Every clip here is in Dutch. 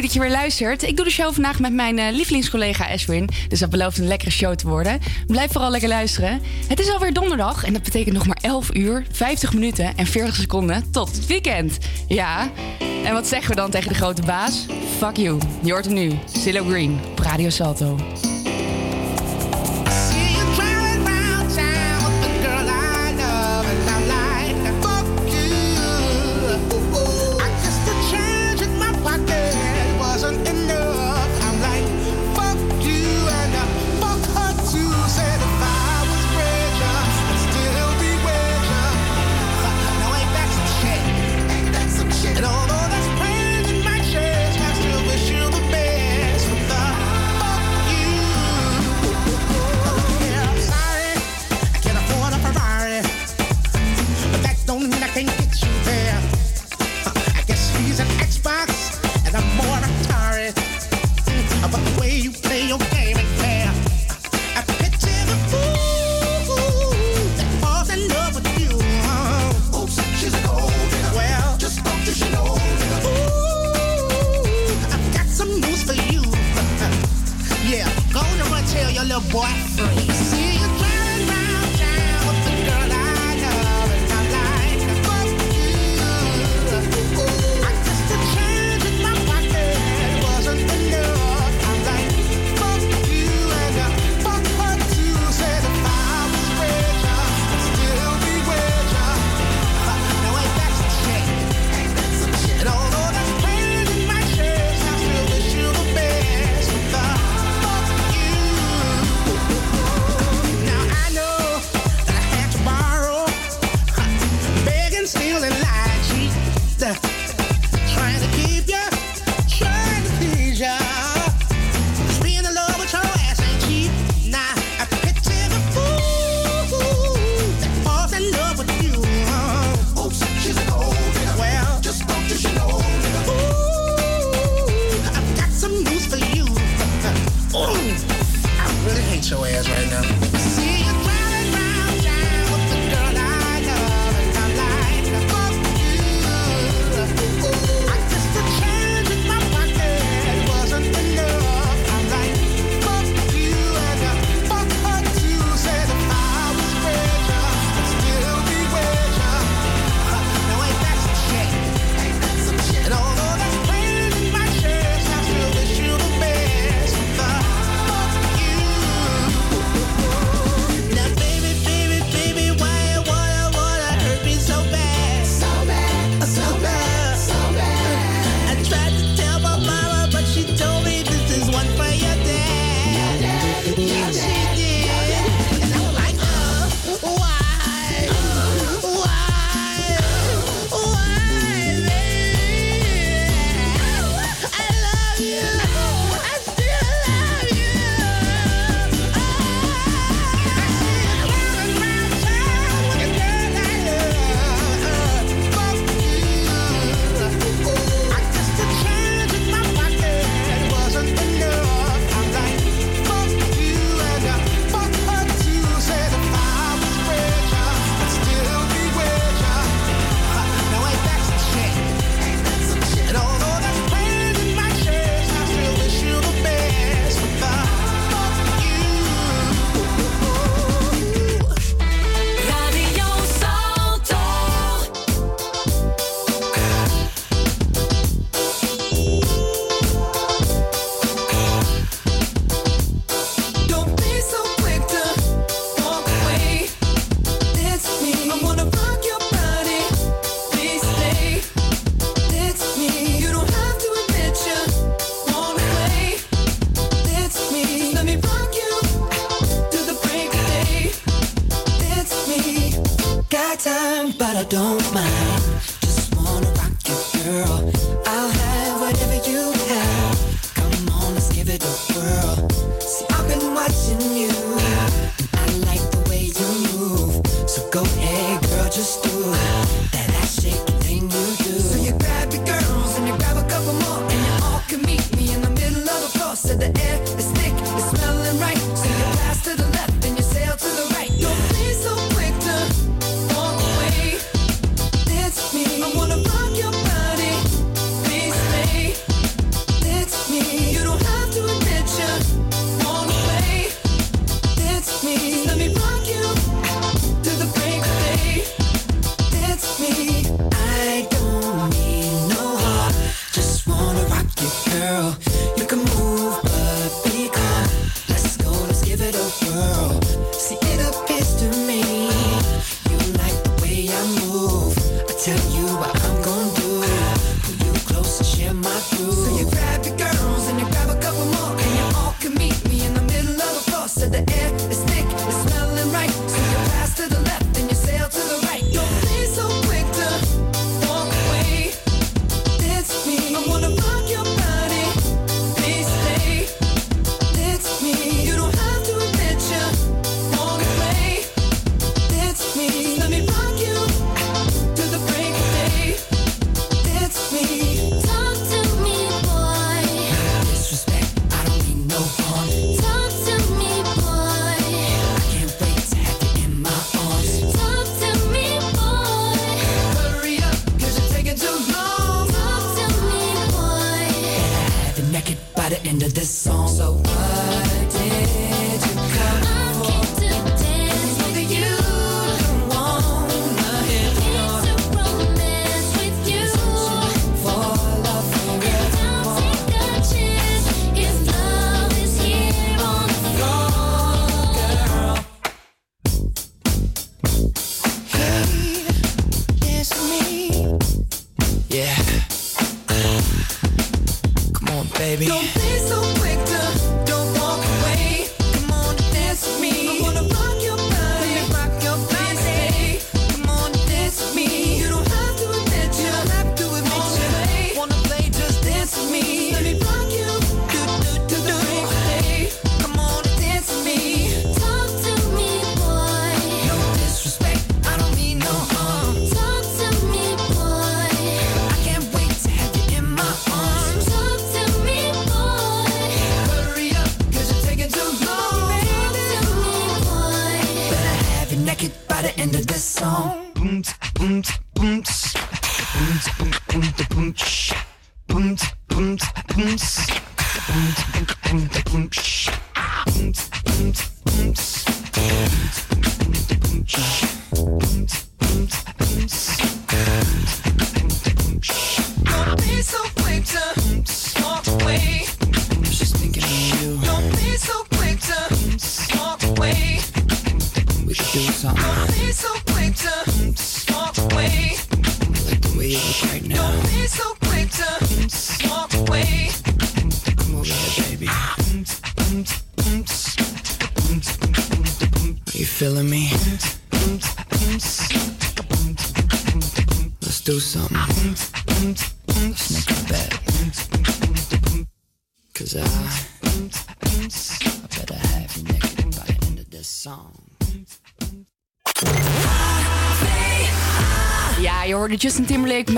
Leuk dat je weer luistert. Ik doe de show vandaag met mijn uh, lievelingscollega Ashwin. Dus dat belooft een lekkere show te worden. Blijf vooral lekker luisteren. Het is alweer donderdag en dat betekent nog maar 11 uur, 50 minuten en 40 seconden tot het weekend. Ja, en wat zeggen we dan tegen de grote baas? Fuck you. Je hoort hem nu. Silo Green op Radio Salto.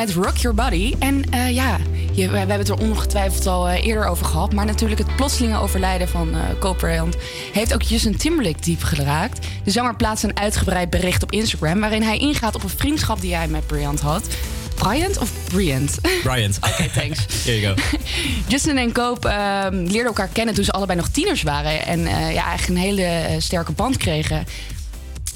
Met Rock Your Body. En uh, ja, je, we hebben het er ongetwijfeld al uh, eerder over gehad. Maar natuurlijk het plotselinge overlijden van uh, Cole heeft ook Justin Timberlake diep geraakt. De zanger plaatste een uitgebreid bericht op Instagram... waarin hij ingaat op een vriendschap die hij met Bryant had... Bryant of Bryant? Bryant. Oké, okay, thanks. Here you go. Justin en Cope uh, leerden elkaar kennen toen ze allebei nog tieners waren. En uh, ja, eigenlijk een hele sterke band kregen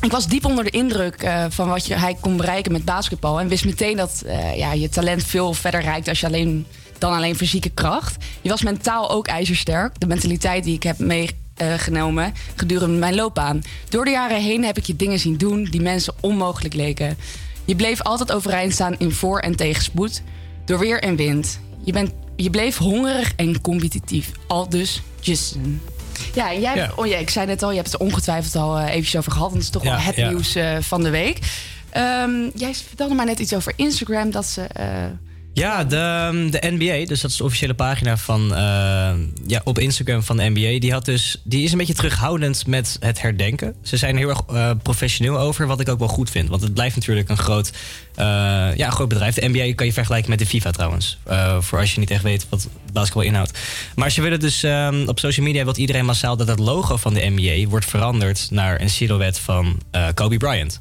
ik was diep onder de indruk uh, van wat je, hij kon bereiken met basketbal. En wist meteen dat uh, ja, je talent veel verder reikt als je alleen, dan alleen fysieke kracht. Je was mentaal ook ijzersterk. De mentaliteit die ik heb meegenomen gedurende mijn loopbaan. Door de jaren heen heb ik je dingen zien doen die mensen onmogelijk leken. Je bleef altijd overeind staan in voor- en tegenspoed. Door weer en wind. Je, bent, je bleef hongerig en competitief. Al dus Justin. Ja, en jij oh ja, ik zei net al, je hebt het ongetwijfeld al uh, eventjes over gehad. Want het is toch wel het nieuws uh, van de week. Um, jij vertelde maar net iets over Instagram, dat ze... Ja, de, ehm, de NBA, dus dat is de officiële pagina van, uh, ja, op Instagram van de NBA. Die, had dus, die is een beetje terughoudend met het herdenken. Ze zijn er heel erg uh, professioneel over, wat ik ook wel goed vind. Want het blijft natuurlijk een groot, uh, ja, groot bedrijf. De NBA kan je vergelijken met de FIFA trouwens. voor als je niet echt weet wat basketbal inhoudt. Maar ze willen dus um, op social media, wil iedereen massaal dat het logo van de NBA wordt veranderd naar een silhouet van Kobe Bryant.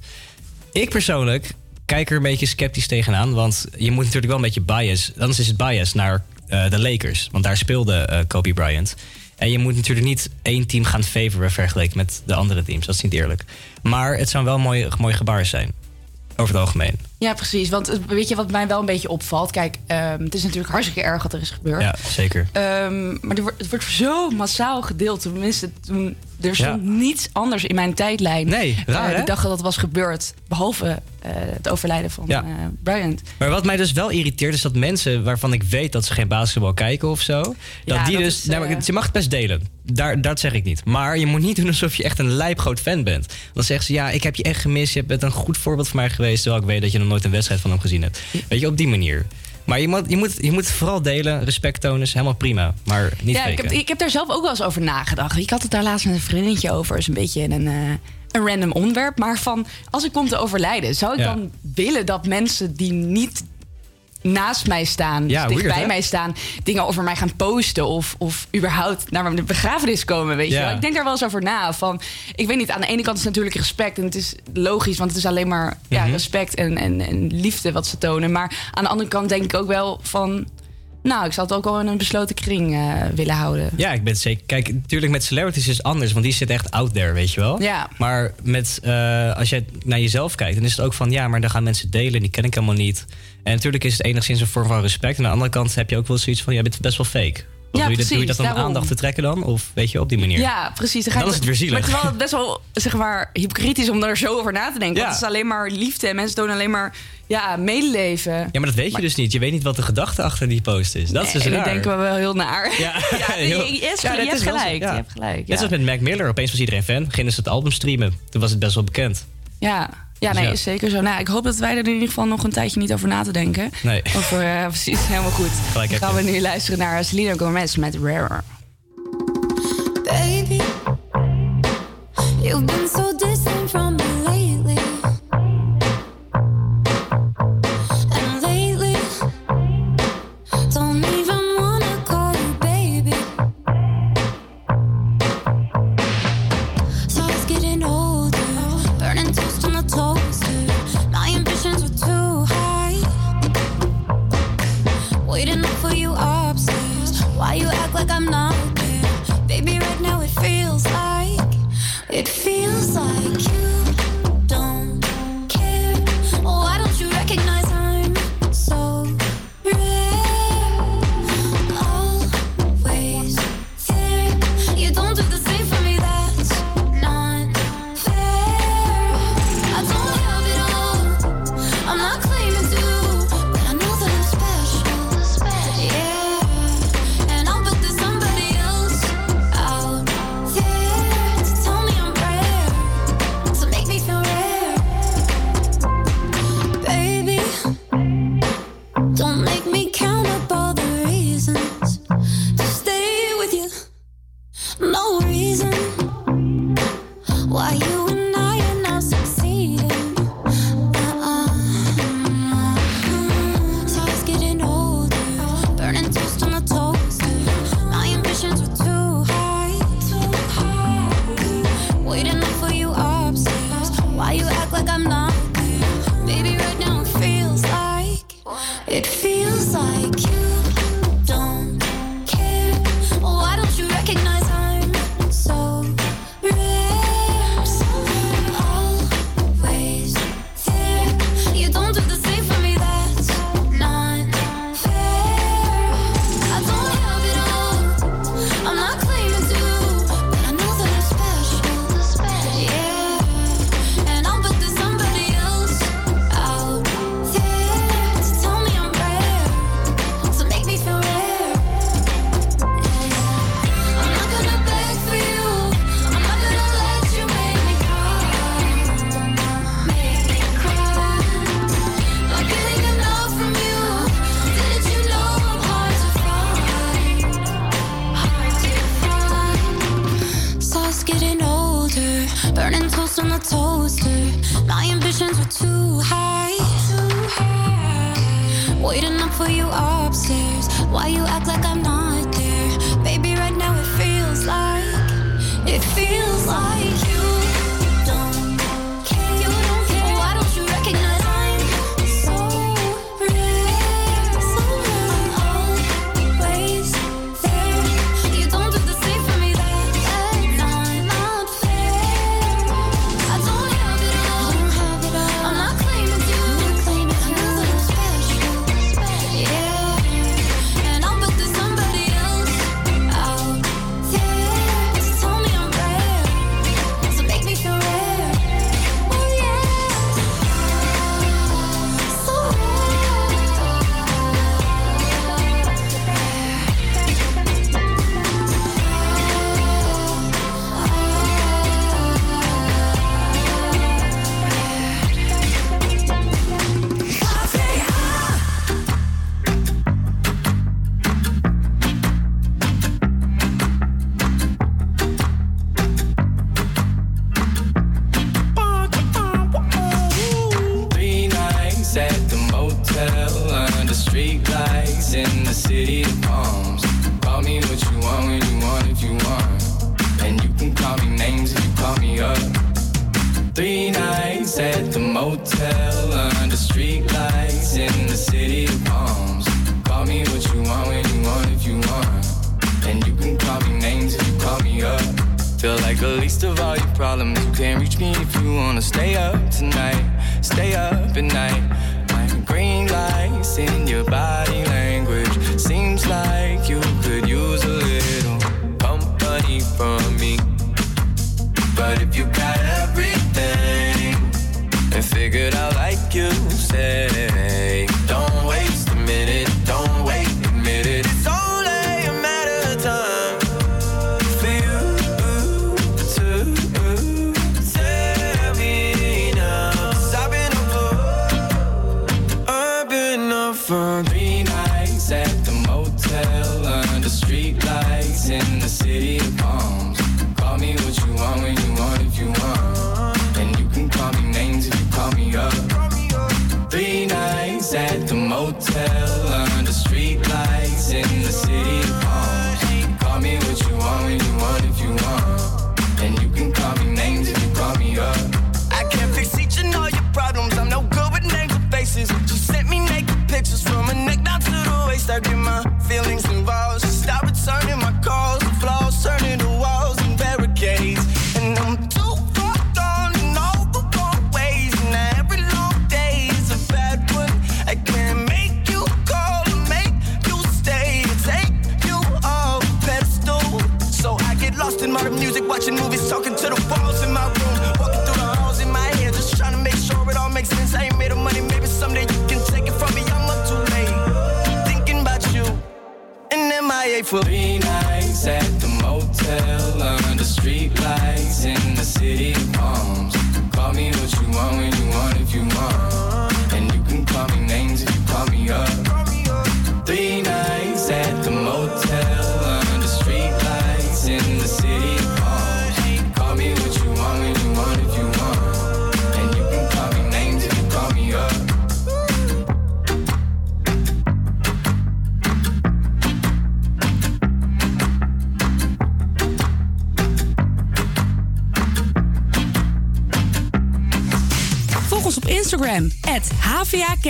Ik persoonlijk kijk er een beetje sceptisch tegenaan. Want je moet natuurlijk wel een beetje bias. Anders is het bias naar uh, de Lakers. Want daar speelde uh, Kobe Bryant. En je moet natuurlijk niet één team gaan favoren vergeleken met de andere teams. Dat is niet eerlijk. Maar het zou wel een mooi, mooi gebaar zijn. Over het algemeen. Ja, precies. Want weet je wat mij wel een beetje opvalt? Kijk, ehm, het is natuurlijk hartstikke erg wat er is gebeurd. Ja, zeker. Ehm, maar wordt, het wordt zo massaal gedeeld. Tenminste, toen, er stond niets anders in mijn tijdlijn. Nee, raar, eh, de dag dat dat was gebeurd. Behalve eh, het overlijden van Ja. eh, Bryant. Maar wat mij dus wel irriteert is dat mensen waarvan ik weet dat ze geen basketbal kijken of zo, dat Ja, die dat dus. is, nou, maar je mag het best delen. Daar, dat zeg ik niet. Maar je moet niet doen alsof je echt een lijpgroot fan bent. Dan zeggen ze ja, ik heb je echt gemist. Je bent een goed voorbeeld voor mij geweest. Terwijl ik weet dat je nog nooit een wedstrijd van hem gezien hebt. Weet je, op die manier. Maar je moet, je moet, je moet vooral delen, respect tonen, is helemaal prima. Maar niet Ja, ik heb, ik heb daar zelf ook wel eens over nagedacht. Ik had het daar laatst met een vriendinnetje over. is een beetje een, eh, een random onderwerp. Maar van, als ik kom te overlijden... zou ik Ja. dan willen dat mensen die niet naast mij staan... Ja, dicht bij mij staan... dingen over mij gaan posten... of, of überhaupt naar mijn begrafenis komen, weet je wel. Ik denk daar wel eens over na. Van, ik weet niet, aan de ene kant is natuurlijk respect... en het is logisch, want het is alleen maar ja, Mhm. respect en, en, en liefde wat ze tonen. Maar aan de andere kant denk ik ook wel van... Nou, ik zal het ook wel in een besloten kring eh, willen houden. Ja, ik ben zeker. Kijk, natuurlijk met celebrities is het anders, want die zit echt out there, weet je wel. Ja. Maar met, eh, als je naar jezelf kijkt, dan is het ook van ja, maar dan gaan mensen delen, die ken ik helemaal niet. En natuurlijk is het enigszins een vorm van respect. En aan de andere kant heb je ook wel zoiets van, jij bent best wel fake. Ja, doe, je dat, doe je dat precies, om daarom. aandacht te trekken dan? Of weet je, op die manier? Ja, precies. Dan, ga Dan je- is het weer zielig. Maar terwijl het best wel, zeg maar, hypocriet is om daar zo over na te denken. Ja. Want het is alleen maar liefde en mensen tonen alleen maar ja, medeleven. Ja, maar dat weet je dus niet. Je weet niet wat de gedachte achter die post is. Dat is dus en raar. ik denk wel wel heel naar. Ja, Ja, heel- je, je, je, Ja, je dat hebt is wel zo, gelijk. Je hebt gelijk. Net zoals met Mac Miller. Opeens was iedereen fan. Gingen ze het album streamen. Toen was het best wel bekend. Ja, ja Dus nee, is zeker zo. Nou, ik hoop dat wij er in ieder geval nog een tijdje niet over na te denken. Nee. Over, eh, precies, helemaal goed. Gelijk Dan gaan we nu luisteren naar Selena Gomez met Rarer. Baby, you've been so distant from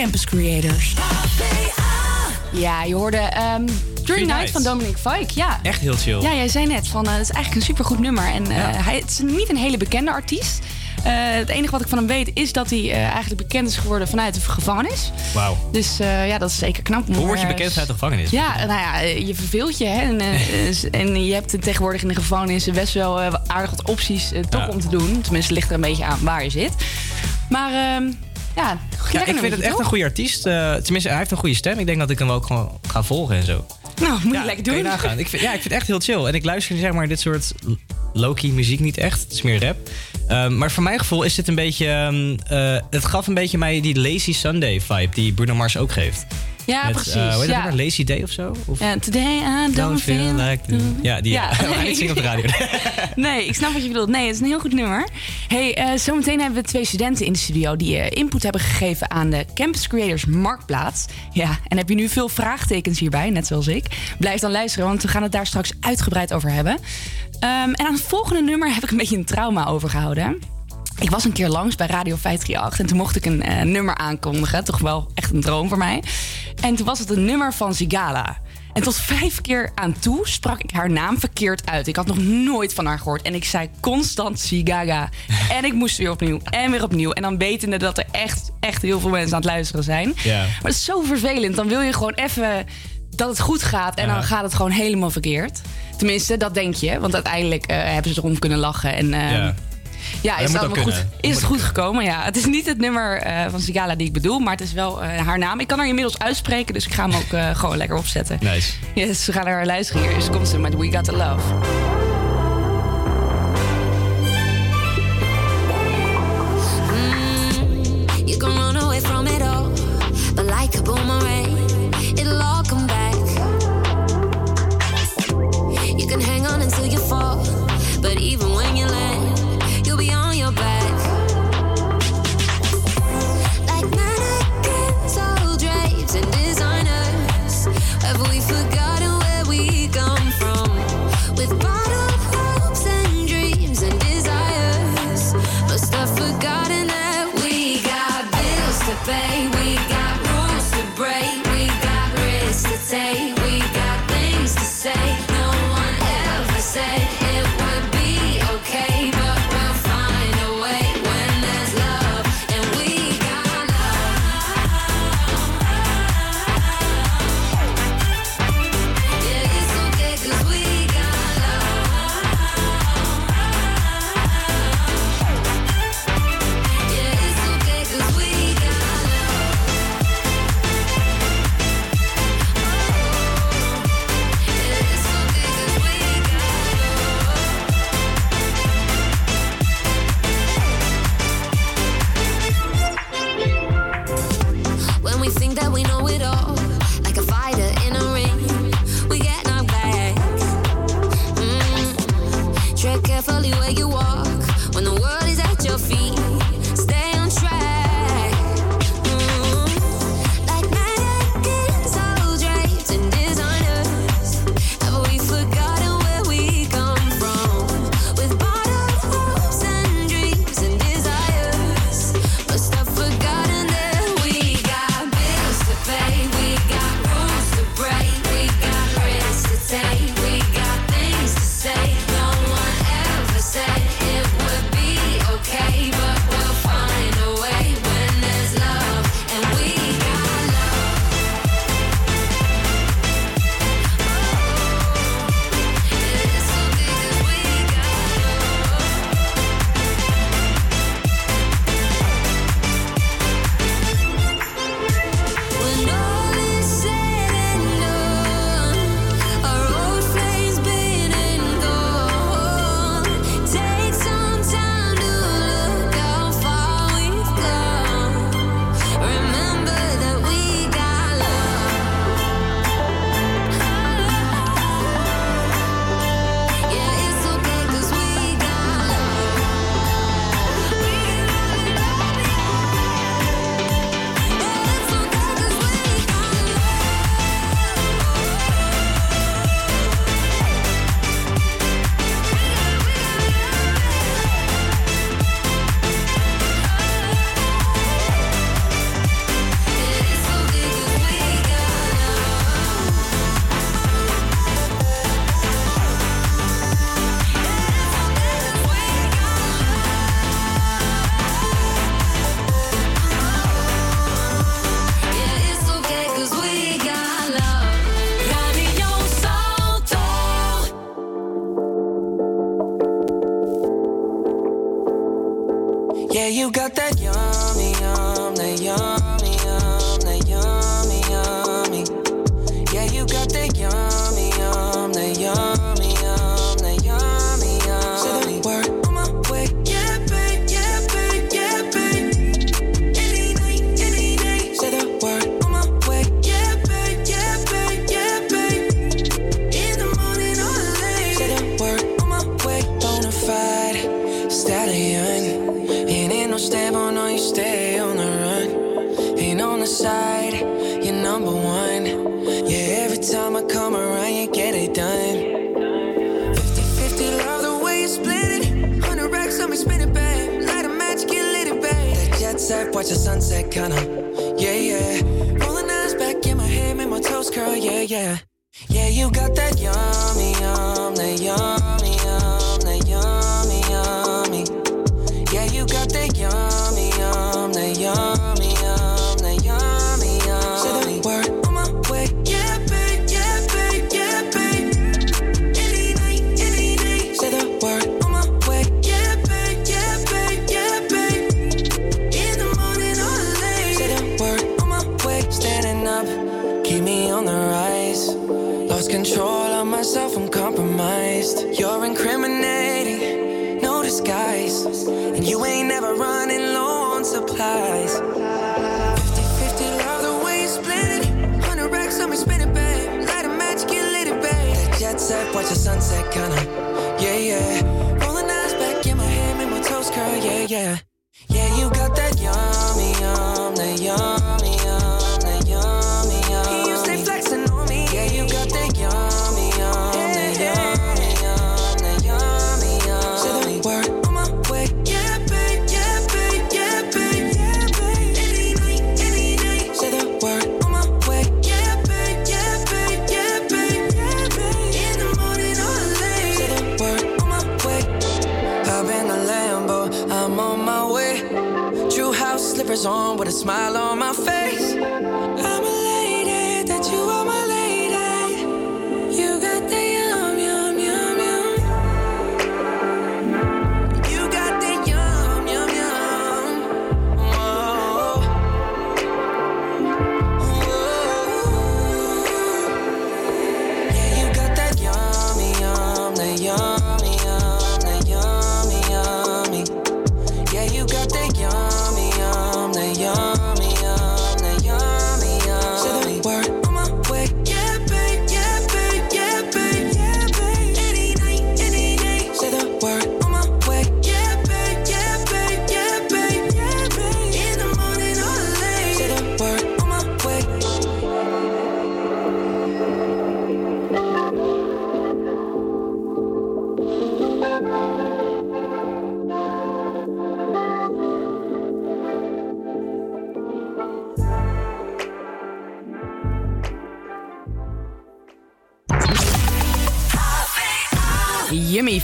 Campus Creators. Ja, je hoorde ehm Dream Night van Dominic Fike. Ja. Echt heel chill. Ja, jij zei net van, eh, het is eigenlijk een supergoed nummer. En eh, Ja. hij het is niet een hele bekende artiest. Eh, het enige wat ik van hem weet is dat hij eigenlijk bekend is geworden vanuit de gevangenis. Wauw. Dus ja, dat is zeker knap. Hoe word je bekend eh, uit de gevangenis? Ja, nou ja, je verveelt je. Hè? En, eh, en je hebt tegenwoordig in de gevangenis best wel aardig wat opties toch Ja. om te doen. Tenminste, ligt er een beetje aan waar je zit. Maar ehm, ja, Ja, ik vind het echt een goede artiest. Eh, tenminste, hij heeft een goede stem. Ik denk dat ik hem ook gewoon ga volgen en zo. Nou, moet ja, je lekker doen. je. Ik vind, ja, ik vind het echt heel chill. En ik luister zeg maar dit soort low-key muziek niet echt. Het is meer rap. Ehm, maar voor mijn gevoel is dit een beetje... ehm, eh, het gaf een beetje mij die Lazy Sunday vibe die Bruno Mars ook geeft. Ja, Met, precies. eh, hoe heet dat ja. Lazy Day of zo? Of Ja, today I don't, feel like... Ja, die ja. Zingen op de radio. Nee, ik snap wat je bedoelt. Nee, het is een heel goed nummer. Hey, eh, zometeen hebben we twee studenten in de studio die eh, input hebben gegeven aan de Campus Creators Marktplaats. Ja, en heb je nu veel vraagtekens hierbij, net zoals ik? Blijf dan luisteren, want we gaan het daar straks uitgebreid over hebben. Ehm, en aan het volgende nummer heb ik een beetje een trauma overgehouden. Ik was een keer langs bij Radio 538 en toen mocht ik een eh, nummer aankondigen. Toch wel echt een droom voor mij. En toen was het een nummer van Sigala. En tot vijf keer aan toe sprak ik haar naam verkeerd uit. Ik had nog nooit van haar gehoord. En ik zei constant Sigaga. En ik moest weer opnieuw en weer opnieuw. En dan wetende dat er echt, echt heel veel mensen aan het luisteren zijn. Ja. Maar het is zo vervelend. Dan wil je gewoon even dat het goed gaat. En Ja. dan gaat het gewoon helemaal verkeerd. Tenminste, dat denk je. Want uiteindelijk eh, hebben ze erom kunnen lachen. En eh, Ja. Ja, is, allemaal goed, is het goed gekomen? Ja, het is niet het nummer eh, van Sigala die ik bedoel, maar het is wel eh, haar naam. Ik kan haar inmiddels uitspreken, dus ik ga hem ook eh, gewoon lekker opzetten. Nice. Yes, we gaan naar haar luisteren hier. Dus komt ze met We Got The Love. You can run away from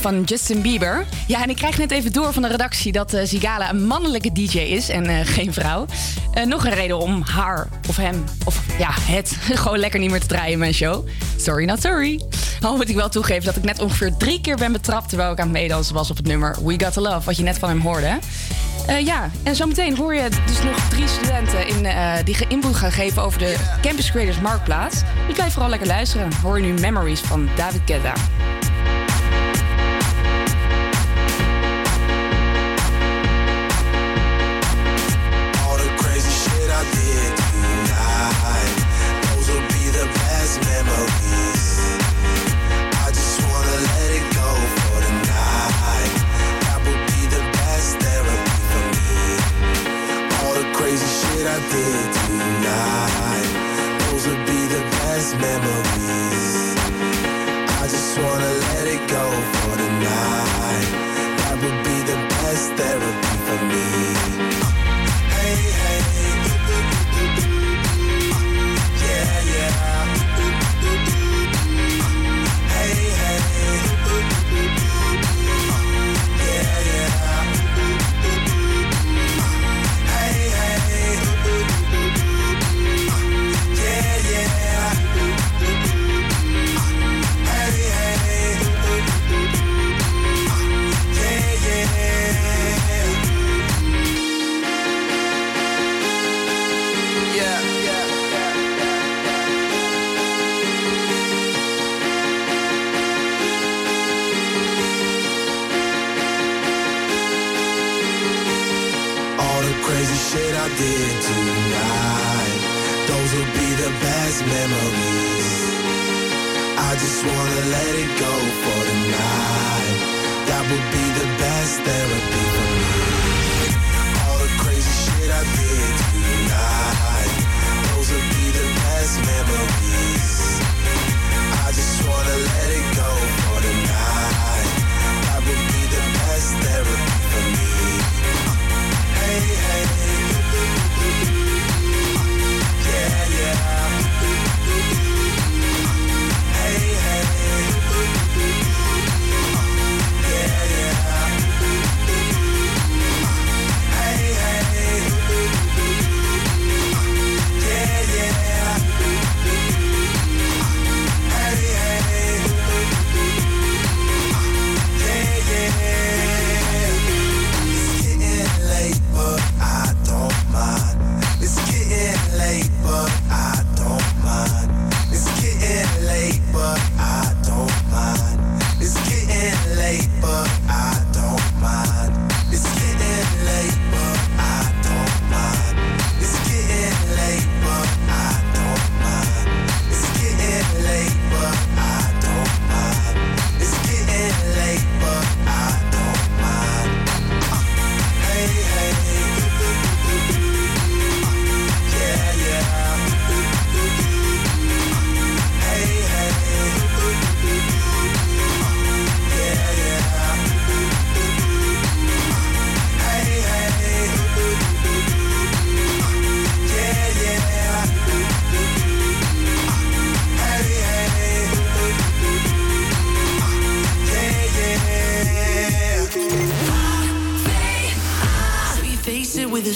van Justin Bieber. Ja, en ik krijg net even door van de redactie dat eh, Zigala een mannelijke DJ is en eh, geen vrouw. Eh, nog een reden om haar of hem, of ja, het, gewoon lekker niet meer te draaien in mijn show. Sorry, not sorry. Al moet ik wel toegeven dat ik net ongeveer drie keer ben betrapt terwijl ik aan het meedansen was op het nummer We Got To Love, wat je net van hem hoorde. Eh, ja, en zometeen hoor je dus nog drie studenten in, eh, die input gaan geven over de Campus Creators Marktplaats. Dus blijf vooral lekker luisteren. Hoor je nu Memories van David Guetta.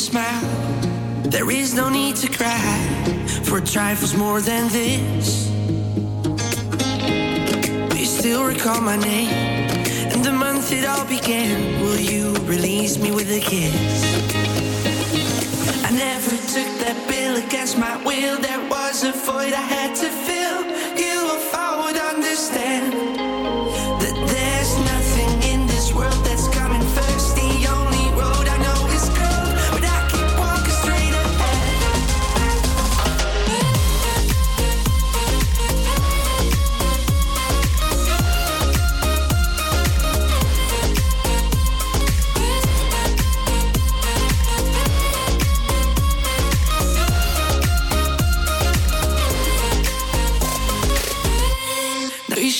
Smile. There is no need to cry for trifles more than this. Do you still recall my name and the month it all began? Will you release me with a kiss? I never took that bill against my will. There was a void I had to fill.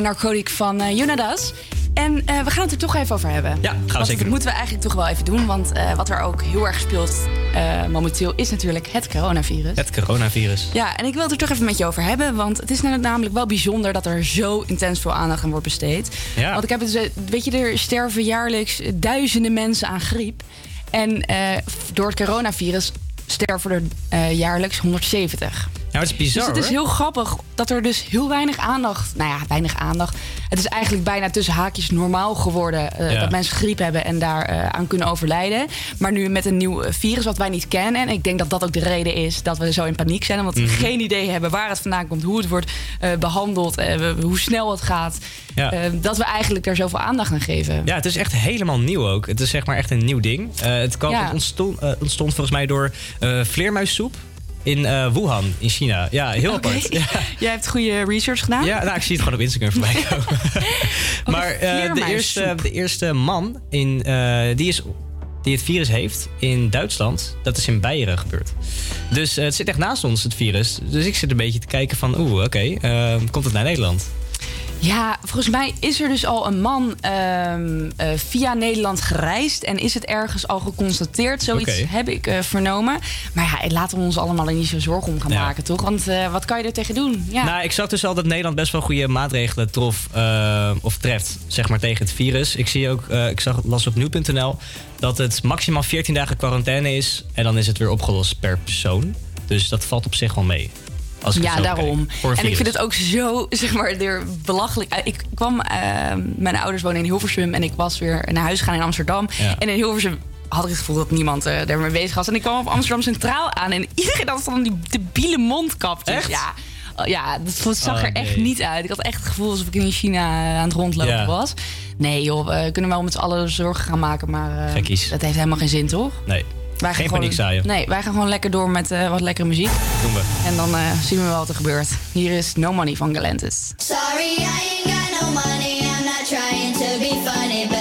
Hoorde Narcotic van eh Yunadas. En eh, we gaan het er toch even over hebben. Ja, gaan we Want zeker Dat doen. moeten we eigenlijk toch wel even doen. Want eh, wat er ook heel erg speelt momenteel is natuurlijk het coronavirus. Het coronavirus. Ja, en ik wil het er toch even met je over hebben. Want het is namelijk wel bijzonder dat er zo intens veel aandacht aan wordt besteed. Ja. Want ik heb het, weet je, er sterven jaarlijks duizenden mensen aan griep. En door het coronavirus sterven er jaarlijks 170. Het is bizar dus het is hoor. heel grappig dat er dus heel weinig aandacht... Nou ja, weinig aandacht. Het is eigenlijk bijna tussen haakjes normaal geworden... eh, Ja. dat mensen griep hebben en daar eh, aan kunnen overlijden. Maar nu met een nieuw eh, virus wat wij niet kennen... en ik denk dat dat ook de reden is dat we zo in paniek zijn... omdat we Mhm. geen idee hebben waar het vandaan komt... hoe het wordt eh, behandeld, eh, hoe snel het gaat... Ja. dat we eigenlijk er zoveel aandacht aan geven. Ja, het is echt helemaal nieuw ook. Het is zeg maar echt een nieuw ding. Het, kwam, Ja. ontstond, ontstond volgens mij door vleermuissoep in eh, Wuhan in China. Ja, heel apart. Ja. Jij hebt goede research gedaan? Ja, nou, ik zie het gewoon op Instagram voorbij komen. maar eh, de, eerste, de eerste man in, eh, die, is, die het virus heeft in Duitsland, dat is in Beieren gebeurd. Dus het zit echt naast ons, het virus. Dus ik zit een beetje te kijken van, oeh, oké, komt het naar Nederland? Ja, volgens mij is er dus al een man ehm, eh, via Nederland gereisd. En is het ergens al geconstateerd. Zoiets heb ik eh, vernomen. Maar ja, laten we ons allemaal er niet zo zorgen om gaan Ja. maken, toch? Want eh, wat kan je er tegen doen? Ja. Nou, ik zag dus al dat Nederland best wel goede maatregelen trof of treft, zeg maar, tegen het virus. Ik zie ook, ik zag, las op nu.nl dat het maximaal 14 dagen quarantaine is. En dan is het weer opgelost per persoon. Dus dat valt op zich wel mee. Als ik het ja, daarom. En ik vind het ook zo, zeg maar, weer belachelijk. Eh, Ik kwam, eh, mijn ouders wonen in Hilversum en ik was weer naar huis gegaan in Amsterdam. Ja. En in Hilversum had ik het gevoel dat niemand eh daarmee bezig was. En ik kwam op Amsterdam Centraal aan en iedereen had van die debiele mondkapjes. Echt? Ja. Oh, Ja, dat zag Oh, er echt nee. niet uit. Ik had echt het gevoel alsof ik in China aan het rondlopen was. Nee joh, we kunnen wel met z'n allen zorgen gaan maken, maar Gekkies. dat heeft helemaal geen zin, toch? Nee, Wij Geen gaan paniek gewoon, zaaien. Nee, wij gaan gewoon lekker door met eh, wat lekkere muziek. doen we. En dan eh, zien we wel wat er gebeurt. Hier is No Money van Galantis. Sorry, I ain't got no money. I'm not trying to be funny, but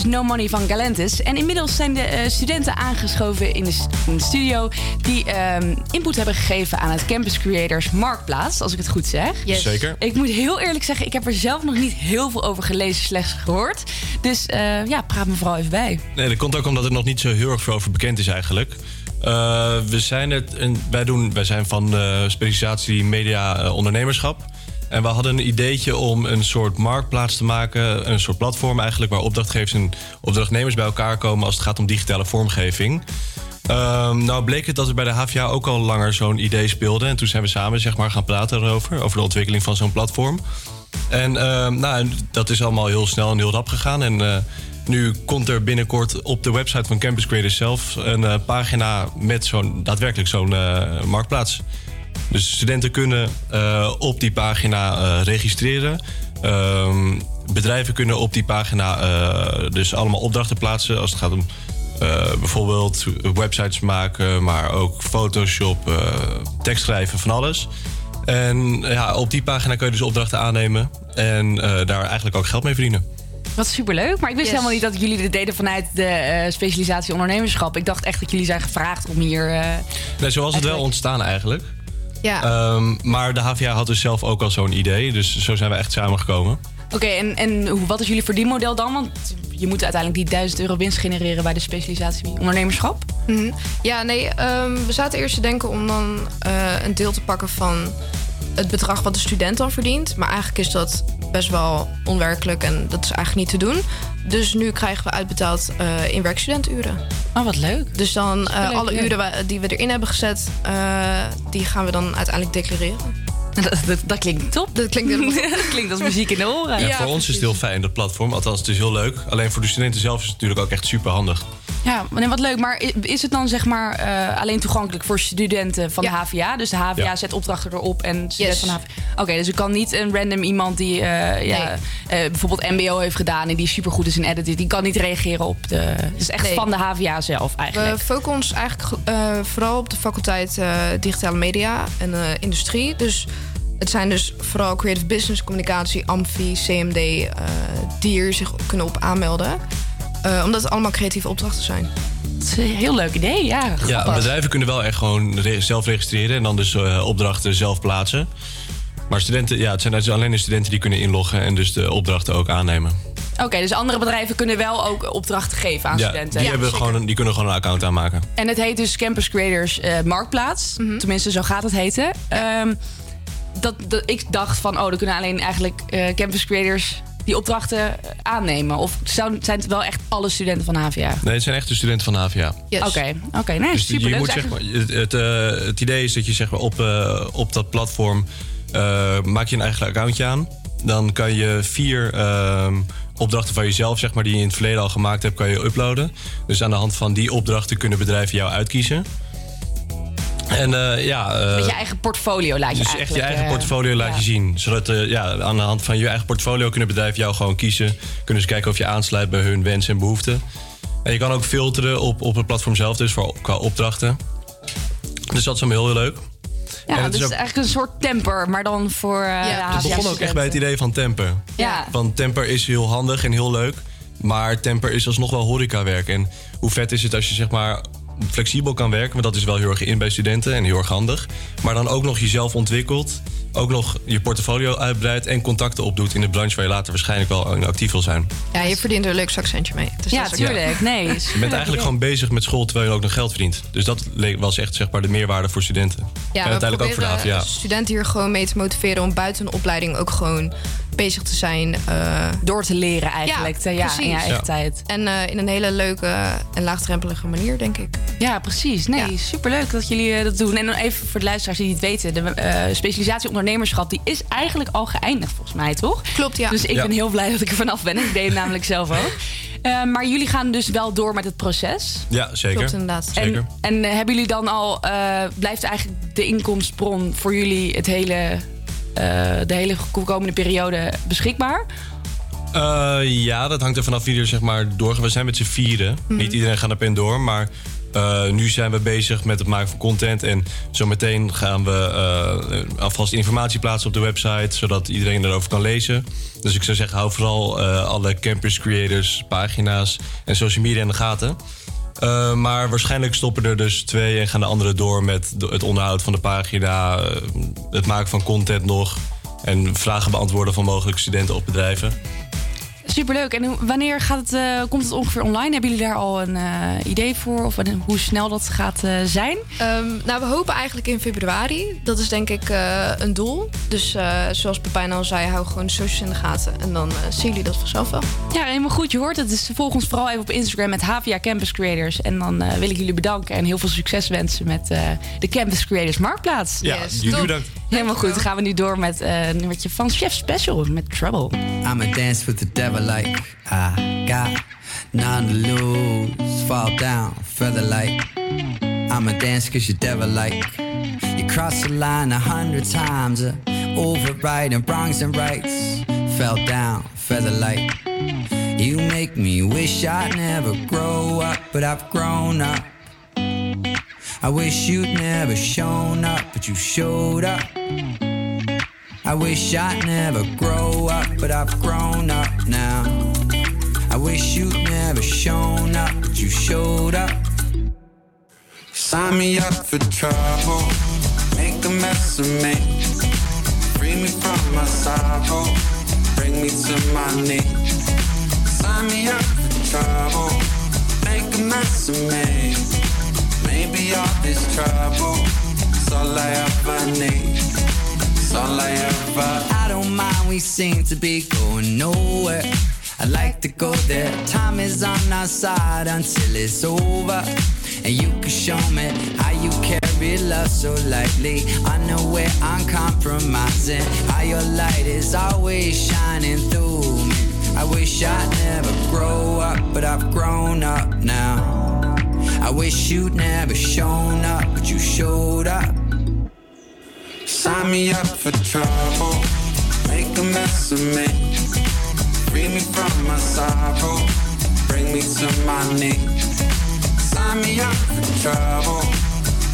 zojuist No Money van Galantis. En inmiddels zijn de eh, studenten aangeschoven in de, st- in de studio... die ehm, input hebben gegeven aan het Campus Creators Marktplaats, als ik het goed zeg. Yes. Zeker. Ik moet heel eerlijk zeggen, ik heb er zelf nog niet heel veel over gelezen, slechts gehoord. Dus eh, ja, praat me vooral even bij. Nee, dat komt ook omdat er nog niet zo heel erg veel over bekend is eigenlijk. Eh, we zijn het, en wij, doen, wij zijn van eh, specialisatie media ondernemerschap. En we hadden een ideetje om een soort marktplaats te maken. Een soort platform eigenlijk waar opdrachtgevers en opdrachtnemers bij elkaar komen als het gaat om digitale vormgeving. Ehm, nou bleek het dat er bij de HVA ook al langer zo'n idee speelde. En toen zijn we samen zeg maar, gaan praten erover, over de ontwikkeling van zo'n platform. En ehm, nou, dat is allemaal heel snel en heel rap gegaan. En eh, nu komt er binnenkort op de website van Campus Creators zelf een eh, pagina met zo'n daadwerkelijk zo'n eh, marktplaats. Dus studenten kunnen eh, op die pagina eh, registreren. Ehm, bedrijven kunnen op die pagina eh, dus allemaal opdrachten plaatsen als het gaat om eh, bijvoorbeeld websites maken, maar ook Photoshop, eh tekst schrijven, van alles. En ja, op die pagina kun je dus opdrachten aannemen en eh, daar eigenlijk ook geld mee verdienen. Wat superleuk. Maar ik wist Yes. helemaal niet dat jullie dit deden vanuit de eh, specialisatie ondernemerschap. Ik dacht echt dat jullie zijn gevraagd om hier... eh, Nee, zo was het wel ontstaan eigenlijk. Ja. Ehm, maar de HVA had dus zelf ook al zo'n idee, dus zo zijn we echt samengekomen. Oké, en, en wat is jullie verdienmodel dan? Want je moet uiteindelijk die 1000 euro winst genereren bij de specialisatie ondernemerschap. Mhm. Ja, nee, ehm, we zaten eerst te denken om dan eh, een deel te pakken van het bedrag wat de student dan verdient. Maar eigenlijk is dat best wel onwerkelijk en dat is eigenlijk niet te doen. Dus nu krijgen we uitbetaald eh, in werkstudenturen. Oh, wat leuk. Dus dan eh, alle uren die we erin hebben gezet, eh, die gaan we dan uiteindelijk declareren. Dat, dat, dat klinkt top. Dat klinkt helemaal dat klinkt als muziek in de oren. Ja, Ja, voor ons is het heel fijn, dat platform. Althans, het is heel leuk. Alleen voor de studenten zelf is het natuurlijk ook echt super handig. Ja, en wat leuk. Maar is het dan zeg maar eh, alleen toegankelijk voor studenten van Ja. de HVA? Dus de HVA Ja. zet opdrachten erop en studenten Yes. van de HVA. Oké, dus ik kan niet een random iemand die eh, ja, eh, bijvoorbeeld MBO heeft gedaan en die supergoed is in editing, die kan niet reageren op de. Het is echt Nee. van de HVA zelf We eigenlijk. focussen ons eigenlijk eh, vooral op de faculteit eh, digitale media en eh, industrie. Dus het zijn dus vooral creative business, communicatie, amfi, CMD, eh, die hier zich kunnen op aanmelden. Eh, omdat het allemaal creatieve opdrachten zijn. Dat is een heel leuk idee, ja. Ja, bedrijven kunnen wel echt gewoon re- zelf registreren en dan dus eh, opdrachten zelf plaatsen. Maar studenten, ja, het zijn dus alleen de studenten die kunnen inloggen en dus de opdrachten ook aannemen. Oké, dus andere bedrijven kunnen wel ook opdrachten geven aan Ja, studenten. die, hebben gewoon een, die kunnen gewoon een account aanmaken. En het heet dus Campus Creators eh, Marktplaats. Mhm. Tenminste, zo gaat het heten. Ehm, dat, dat, ik dacht van, oh, dan kunnen alleen eigenlijk eh, Campus Creators die opdrachten eh, aannemen. Of zou, zijn het wel echt alle studenten van HVA? Nee, het zijn echt de studenten van de HVA. Yes. Oké, oké, nee, Dus je moet, Het is zeg maar, eigenlijk- het, het, eh, het idee is dat je zeg maar, op, eh, op dat platform eh, maak je een eigen accountje aan. Dan kan je vier ehm, opdrachten van jezelf, zeg maar, die je in het verleden al gemaakt hebt, kan je uploaden. Dus aan de hand van die opdrachten kunnen bedrijven jou uitkiezen. En eh, ja, eh, Met je eigen portfolio laat je dus echt je eigen eh, portfolio laat ja. je zien. Zodat eh, ja, aan de hand van je eigen portfolio kunnen bedrijven jou gewoon kiezen. Kunnen ze kijken of je aansluit bij hun wensen en behoeften. En je kan ook filteren op, op het platform zelf, dus voor, qua opdrachten. Dus dat is allemaal heel, heel leuk. Ja, En het dus is ook- eigenlijk een soort temper, maar dan voor eh Ja, het begon ook echt bij het idee van Temper. Ja. Van Temper is heel handig en heel leuk. Maar Temper is alsnog wel horecawerk. En hoe vet is het als je zeg maar flexibel kan werken. Want dat is wel heel erg in bij studenten en heel erg handig. Maar dan ook nog jezelf ontwikkelt. Ook nog je portfolio uitbreidt en contacten opdoet in de branche waar je later waarschijnlijk wel in actief wil zijn. Ja, je verdient er een leuk zakcentje mee. Dus Ja, dat is ook- tuurlijk. Nee, Je bent eigenlijk gewoon bezig met school terwijl je ook nog geld verdient. Dus dat was echt zeg maar de meerwaarde voor studenten. Ja, en we uiteindelijk ook voor de HVA. studenten hier gewoon mee te motiveren om buiten een opleiding ook gewoon bezig te zijn. eh, door te leren eigenlijk. Ja, te- ja, in je eigen Ja. tijd. en eh, in een hele leuke en laagdrempelige manier, denk ik. Ja, precies. Nee, Ja. superleuk dat jullie eh, dat doen. En dan even voor de luisteraars die het weten. De eh, specialisatie ondernemerschap die is eigenlijk al geëindigd volgens mij, toch? Klopt, ja. Dus ik Ja. ben heel blij dat ik er vanaf ben. Ik deed het namelijk zelf ook. Eh, maar jullie gaan dus wel door met het proces. Ja, zeker. Klopt inderdaad. Zeker. En, en eh, hebben jullie dan al, eh, blijft eigenlijk de inkomstbron voor jullie het hele, eh, de hele komende periode beschikbaar? Eh, ja, dat hangt er vanaf wie er zeg maar doorgaat. We zijn met z'n vieren. Mhm. Niet iedereen gaat naar pen door, maar Eh, nu zijn we bezig met het maken van content. En zometeen gaan we eh, alvast informatie plaatsen op de website. Zodat iedereen erover kan lezen. Dus ik zou zeggen, hou vooral eh, alle campus creators, pagina's en social media in de gaten. Eh, maar waarschijnlijk stoppen er dus twee en gaan de anderen door met het onderhoud van de pagina, eh, het maken van content nog en vragen beantwoorden van mogelijke studenten of bedrijven. Superleuk. En wanneer gaat het, eh, komt het ongeveer online? Hebben jullie daar al een eh, idee voor? Of wanneer- hoe snel dat gaat eh, zijn? Ehm, nou, we hopen eigenlijk in februari. Dat is denk ik eh, een doel. Dus eh, zoals Pepijn al zei, hou gewoon de socials in de gaten. En dan zien jullie dat vanzelf wel. Ja, helemaal goed. Je hoort het. Dus volg ons vooral even op Instagram met HVA Campus Creators. En dan eh, wil ik jullie bedanken en heel veel succes wensen met eh, de Campus Creators Marktplaats. Ja, Yes, jullie top. bedankt. Helemaal goed. Dan gaan we nu door met eh, een nummertje van Chef Special met Trouble. I'ma dance with the devil like I got none to lose. Fall down, feather like I'ma dance cause you devil like You cross the line a hundred times, uh, overriding wrongs and rights. Fell down, feather like You make me wish I'd never grow up, but I've grown up. I wish you'd never shown up, but you showed up. I wish I'd never grow up, but I've grown up now. I wish you'd never shown up, but you showed up. Sign me up for trouble, make a mess of me. Free me from my sorrow, bring me to my knees. Sign me up for trouble, make a mess of me. Maybe all this trouble is all I ever need. It's all I ever. I don't mind, we seem to be going nowhere. I like to go there. Time is on our side until it's over. And you can show me how you carry love so lightly. Unaware, uncompromising. How your light is always shining through me. I wish I'd never grow up, but I've grown up now. I wish you'd never shown up, but you showed up. Sign me up for trouble, make a mess of me. Free me from my sorrow, bring me to my knees. Sign me up for trouble,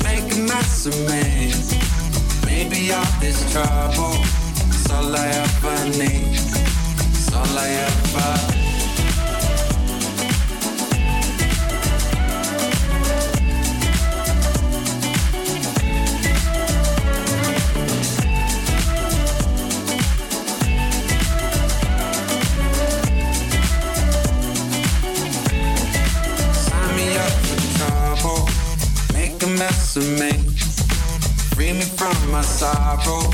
make a mess of me. Maybe all this trouble is all I ever need. It's all I ever. Mess of me. Free me from my sorrow,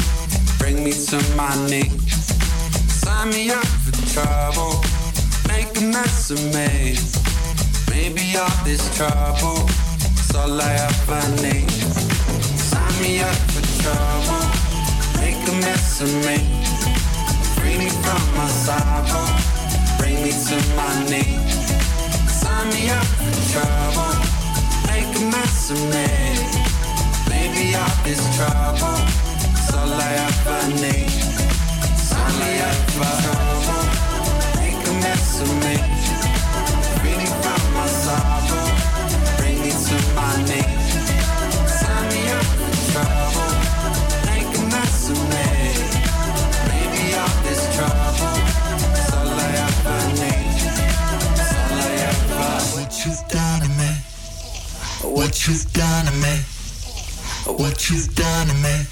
bring me to my knees. Sign me up for trouble, make a mess of me. Maybe all this trouble is all I ever need. Sign me up for trouble, make a mess of me. Free me from my sorrow, bring me to my knees. Sign me up for trouble, make a mess of me. Maybe all this trouble is all I ever need. Sign me up for trouble, make a mess of me. Free What you've done to me.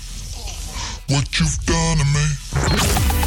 What you've done to me.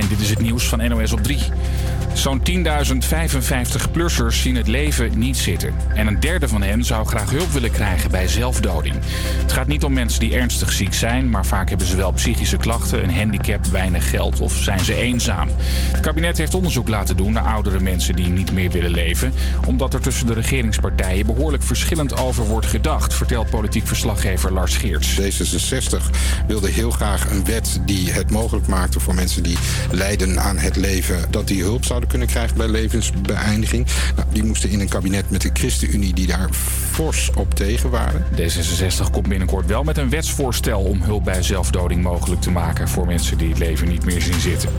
En dit is het nieuws van NOS op 3. Zo'n 10.055 plussers zien het leven niet zitten. En een derde van hen zou graag hulp willen krijgen bij zelfdoding. Het gaat niet om mensen die ernstig ziek zijn, maar vaak hebben ze wel psychische klachten, een handicap, weinig geld of zijn ze eenzaam. Het kabinet heeft onderzoek laten doen naar oudere mensen die niet meer willen leven, omdat er tussen de regeringspartijen behoorlijk verschillend over wordt gedacht, vertelt politiek verslaggever Lars Geerts. D66 wilde heel graag een wet die het mogelijk maakte voor mensen die lijden aan het leven, dat die hulp zouden kunnen krijgen bij levensbeëindiging. Nou, die moesten in een kabinet met de ChristenUnie die daar fors op tegen waren. D66 komt binnenkort wel met een wetsvoorstel om hulp bij zelfdoding mogelijk te maken voor mensen die niet meer zien zitten.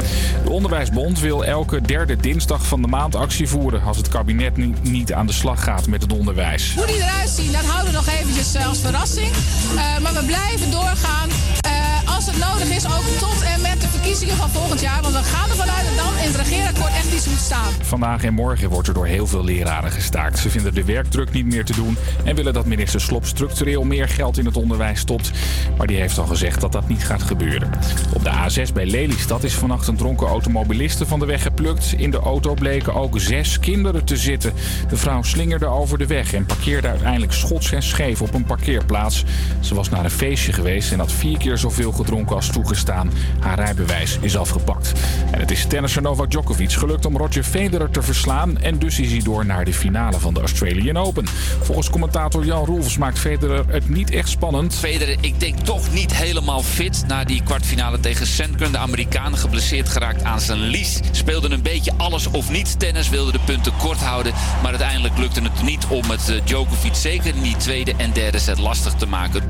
De Onderwijsbond wil elke derde dinsdag van de maand actie voeren als het kabinet ni- niet aan de slag gaat met het onderwijs. Hoe die eruit zien, dat houden we nog eventjes eh, als verrassing. Eh, maar we blijven doorgaan. eh, als het nodig is, ook tot en met verkiezingen van volgend jaar. Want we gaan ervan uit dat dan in het regeerakkoord echt iets moet staan. Vandaag en morgen wordt er door heel veel leraren gestaakt. Ze vinden de werkdruk niet meer te doen en willen dat minister Slop structureel meer geld in het onderwijs stopt. Maar die heeft al gezegd dat dat niet gaat gebeuren. Op de A6 bij Lelystad is vannacht een dronken automobiliste van de weg geplukt. In de auto bleken ook zes kinderen te zitten. De vrouw slingerde over de weg en parkeerde uiteindelijk schots en scheef op een parkeerplaats. Ze was naar een feestje geweest en had vier keer zoveel gedronken als toegestaan. Haar rijbewijs is afgepakt. En het is tennisser Novak Djokovic gelukt om Roger Federer te verslaan. En dus is hij door naar de finale van de Australian Open. Volgens commentator Jan Roelfs maakt Federer het niet echt spannend. Federer, ik denk toch niet helemaal fit na die kwartfinale tegen Sandgren. De Amerikaan geblesseerd geraakt aan zijn lies. Speelde een beetje alles of niets tennis, wilde de punten kort houden. Maar uiteindelijk lukte het niet om het eh, Djokovic zeker in die tweede en derde set lastig te maken.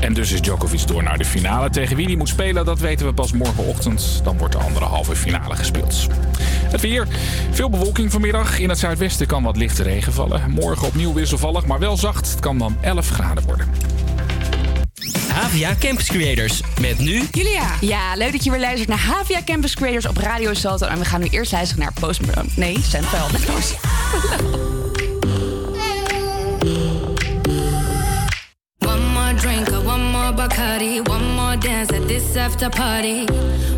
En dus is Djokovic door naar de finale. Tegen wie hij moet spelen, dat weten we pas morgenochtend. Dan wordt de andere halve finale gespeeld. Het weer. Veel bewolking vanmiddag. In het zuidwesten kan wat lichte regen vallen. Morgen opnieuw wisselvallig, maar wel zacht. Het kan dan 11 graden worden. Havia Campus Creators. Met nu... Julia. Ja, leuk dat je weer luistert naar Havia Campus Creators op Radio Salto. En we gaan nu eerst luisteren naar Post Malone. Nee, Sam. One more drink one more Bacardi, one more dance at this after party.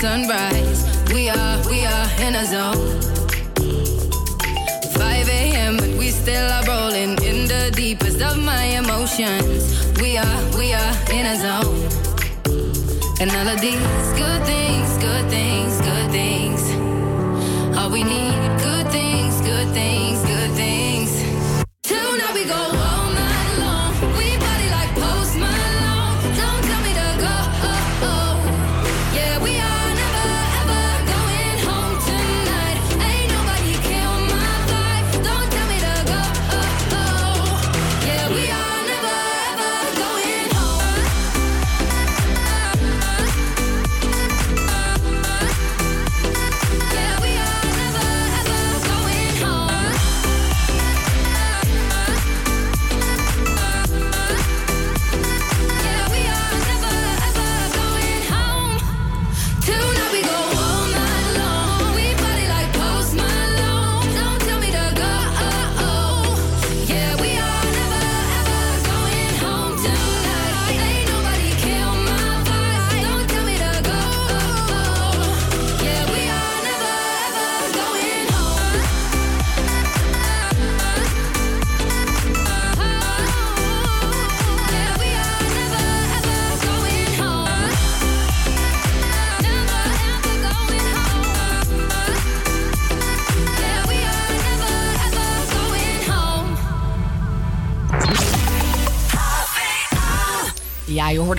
sunrise. We are, we are in a zone. 5 a.m. but we still are rolling in the deepest of my emotions. We are, we are in a zone. And all of these good things,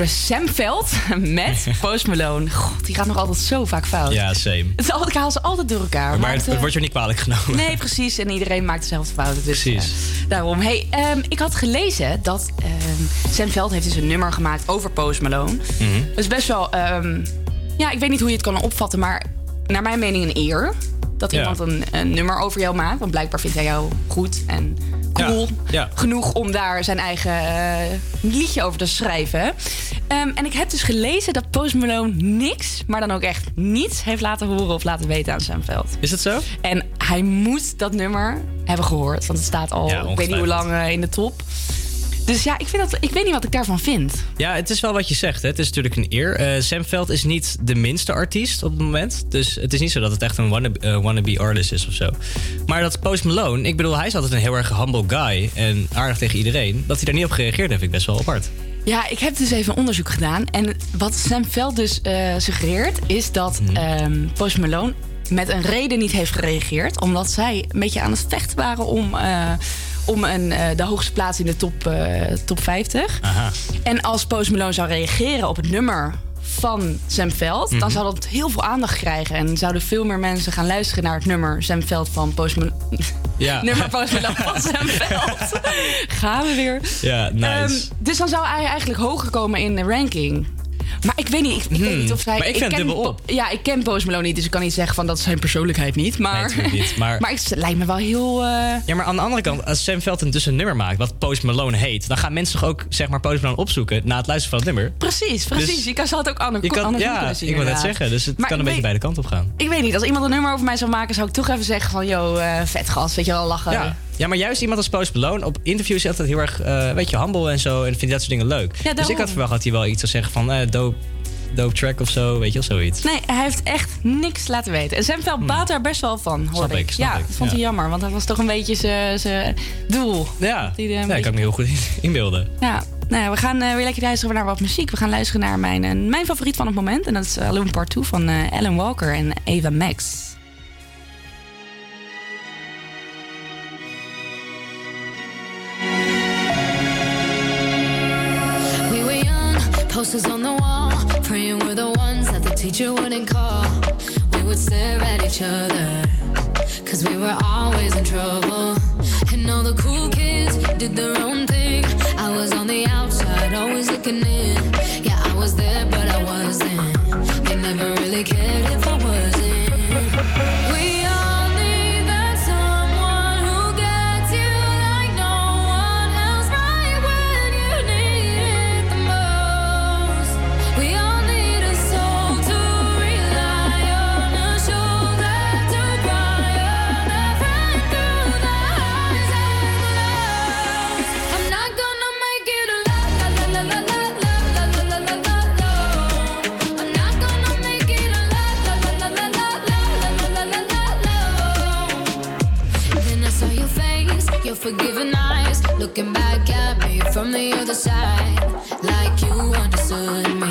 Sam Veld met Post Malone. God, die gaat nog altijd zo vaak fout. Ja, same. Het is altijd, ik haal ze altijd door elkaar. Maar het, het, het eh, wordt je niet kwalijk genomen. Nee, precies. En iedereen maakt dezelfde fouten. Dus, Precies. eh, daarom. Hey, ehm, ik had gelezen dat ehm, Sam Veld heeft dus een nummer gemaakt over Post Malone. Mhm. Dat is best wel... ehm, ja, ik weet niet hoe je het kan opvatten, maar naar mijn mening een eer. Dat Ja. iemand een, een nummer over jou maakt. Want blijkbaar vindt hij jou goed en cool Ja. genoeg om daar zijn eigen eh, liedje over te schrijven. Ehm, en ik heb dus gelezen dat Post Malone niks, maar dan ook echt niets, heeft laten horen of laten weten aan Sam Veld. Is dat zo? En hij moet dat nummer hebben gehoord, want het staat al, Ja, ik weet niet hoe lang eh, in de top. Dus ja, ik, vind dat, ik weet niet wat ik daarvan vind. Ja, het is wel wat je zegt. Hè. Het is natuurlijk een eer. Sam Veld is niet de minste artiest op het moment. Dus het is niet zo dat het echt een wannabe, eh, wannabe artist is of zo. Maar dat Post Malone, ik bedoel, hij is altijd een heel erg humble guy. En aardig tegen iedereen. Dat hij daar niet op gereageerd heeft, vind ik best wel apart. Ja, ik heb dus even onderzoek gedaan. En wat Sam Veld dus eh, suggereert, is dat ehm, Post Malone met een reden niet heeft gereageerd. Omdat zij een beetje aan het vechten waren om, eh, om een, eh, de hoogste plaats in de top, top 50. Aha. En als Post Malone zou reageren op het nummer van Sam Veld... Mhm. dan zou dat heel veel aandacht krijgen. En zouden veel meer mensen gaan luisteren naar het nummer Sam Veld van Post Malone. Ja. nummer Post Malone van Sam Veld. Gaan we weer. Ja, nice. Ehm, dus dan zou hij eigenlijk hoger komen in de ranking. Maar ik weet niet, ik, ik weet niet of hij... Hmm. Maar ik vind ken dubbel op. Ja, ik ken Post Malone niet, dus ik kan niet zeggen van dat is zijn persoonlijkheid niet. Maar, Nee, natuurlijk niet, maar- maar het lijkt me wel heel... eh, Ja, maar aan de andere kant, als Sam een dus een nummer maakt... wat Post Malone heet... dan gaan mensen toch ook zeg maar, Post Malone opzoeken... na het luisteren van het nummer. Precies, precies. Dus- je kan, zal het ook ander, Je kan, ja, zien, ik wil net zeggen. Dus het Maar kan een beetje beide kanten op gaan. Ik weet niet, als iemand een nummer over mij zou maken... zou ik toch even zeggen van, yo, eh, vet gast, weet je wel, lachen. Ja. Ja, maar juist iemand als Post Malone... op interviews is altijd heel erg, eh weet je, humble en zo... en vindt dat soort dingen leuk. dus ik had verwacht dat hij wel iets zou zeggen van... eh dope, dope track of zo, weet je wel, zoiets. Nee, hij heeft echt niks laten weten. En Sam Veld baat daar best wel van, Hmm. Snap ik, snap ja, ik, dat vond ja. hij jammer, want dat was toch een beetje zijn- doel. Ja, Die, ik kan me heel goed inbeelden. Ja, nou ja, we gaan eh, weer lekker luisteren naar wat muziek. We gaan luisteren naar mijn, mijn favoriet van het moment. En dat is Alone Part 2 van Alan Walker en Ava Max. Posters on the wall, praying we're the ones that the teacher wouldn't call. We would stare at each other, cause we were always in trouble. And all the cool kids did their own thing. I was on the outside, always looking in. Yeah, I was there, but I wasn't. They never really cared looking back at me from the other side, like you understood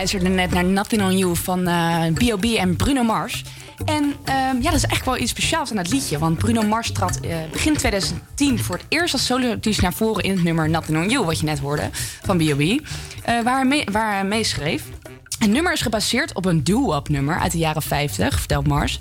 luisterde net naar Nothing on You van eh, uh, B.O.B. en Bruno Mars. En ehm, ja, dat is echt wel iets speciaals aan dat liedje. Want Bruno Mars trad eh, begin 2010 voor het eerst als soloartiest naar voren in het nummer Nothing on You, wat je net hoorde, van B.O.B. Uh, eh, waar, hij mee, meeschreef. Het nummer is gebaseerd op een doo-wop nummer uit de jaren 50, vertelt Mars.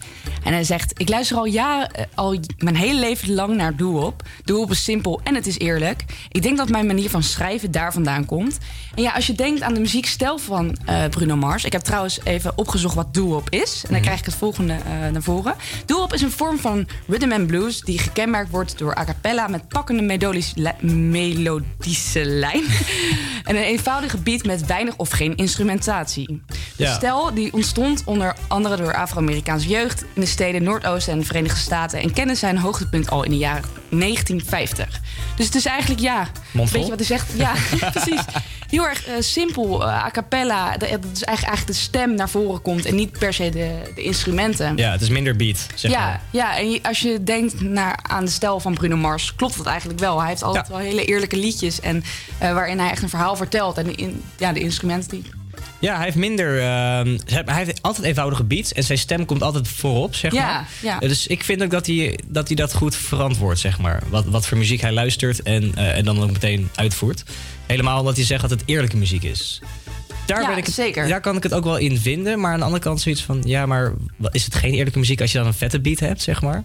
En hij zegt, ik luister al jaren, eh, al mijn hele leven lang naar doo-wop. Doo-wop is simpel en het is eerlijk. Ik denk dat mijn manier van schrijven daar vandaan komt. En ja, als je denkt aan de muziekstijl van eh, Bruno Mars... Ik heb trouwens even opgezocht wat doo-wop is. En dan krijg ik het volgende eh, naar voren. Doo-wop is een vorm van rhythm and blues... die gekenmerkt wordt door a cappella met pakkende melodische lijn... en een eenvoudige beat met weinig of geen instrumentatie. De Ja. stijl die ontstond onder andere door Afro-Amerikaanse jeugd... in de steden Noordoosten en de Verenigde Staten... en kende zijn hoogtepunt al in de jaren 1950. Dus het is eigenlijk, ja... Mondvol? Weet je wat hij zegt? Ja, precies. Heel erg eh, simpel, eh, a cappella. Dat is eigenlijk, eigenlijk de stem naar voren komt... en niet per se de, de instrumenten. Ja, het is minder beat, zeg ja, maar. ja, en als je denkt naar, aan de stijl van Bruno Mars, klopt dat eigenlijk wel. Hij heeft altijd wel hele eerlijke liedjes en, eh, waarin hij echt een verhaal vertelt. En in, ja, de instrumenten die. Ja, hij heeft minder. ehm, hij heeft altijd eenvoudige beats en zijn stem komt altijd voorop, zeg Ja, maar. ja. Dus ik vind ook dat hij dat, hij dat goed verantwoordt, zeg maar. Wat, wat voor muziek hij luistert en, eh, en dan ook meteen uitvoert. Helemaal omdat hij zegt dat het eerlijke muziek is. Daar, Ja, ben ik het, zeker. daar kan ik het ook wel in vinden. Maar aan de andere kant zoiets van... Ja, maar is het geen eerlijke muziek als je dan een vette beat hebt, zeg maar?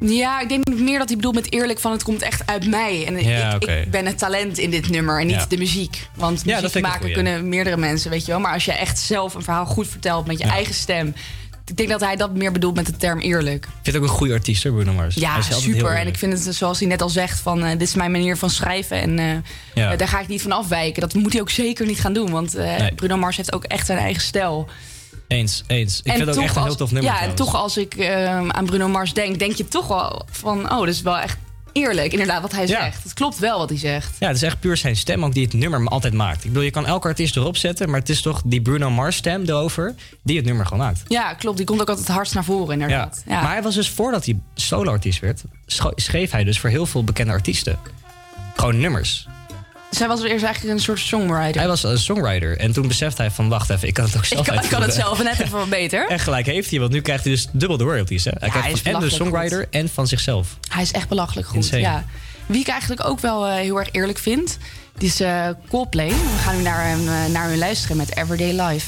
Ja, ik denk meer dat hij bedoelt met eerlijk van het komt echt uit mij. En Ja, ik, ik ben het talent in dit nummer en niet Ja. de muziek. Want Ja, muziek maken kunnen meerdere mensen, weet je wel. Maar als je echt zelf een verhaal goed vertelt met je eigen stem... Ik denk dat hij dat meer bedoelt met de term eerlijk. Ik vind het ook een goede artiest, Bruno Mars. Ja, super. En ik vind het, zoals hij net al zegt, van eh, dit is mijn manier van schrijven. En eh, daar ga ik niet van afwijken. Dat moet hij ook zeker niet gaan doen. Want eh, Nee. Bruno Mars heeft ook echt zijn eigen stijl. Eens, eens. Ik en vind het ook echt een heel tof nummer Ja, en toch als ik eh, aan Bruno Mars denk, denk je toch wel van... oh, dat is wel echt eerlijk, inderdaad, wat hij Ja. zegt. Het klopt wel wat hij zegt. Ja, het is echt puur zijn stem ook die het nummer altijd maakt. Ik bedoel, je kan elke artiest erop zetten, maar het is toch die Bruno Mars stem erover die het nummer gewoon maakt. Ja, klopt. Die komt ook altijd hardst naar voren, inderdaad. Ja. Maar hij was dus voordat hij solo-artiest werd, schreef hij dus voor heel veel bekende artiesten. Gewoon nummers. Zij was eerst eigenlijk een soort songwriter. Hij was een songwriter en toen besefte hij van, wacht even, ik kan het ook ik, zelf kan, ik kan het zelf net even wat beter. En gelijk heeft hij, want nu krijgt hij dus dubbel de royalties. Hè? Hij Ja, hij krijgt is van en de songwriter en van zichzelf. Hij is echt belachelijk goed. Insane. Ja. Wie ik eigenlijk ook wel eh, heel erg eerlijk vind, die is eh, Coldplay. We gaan nu naar, hem, eh, naar hun luisteren met Everyday Life.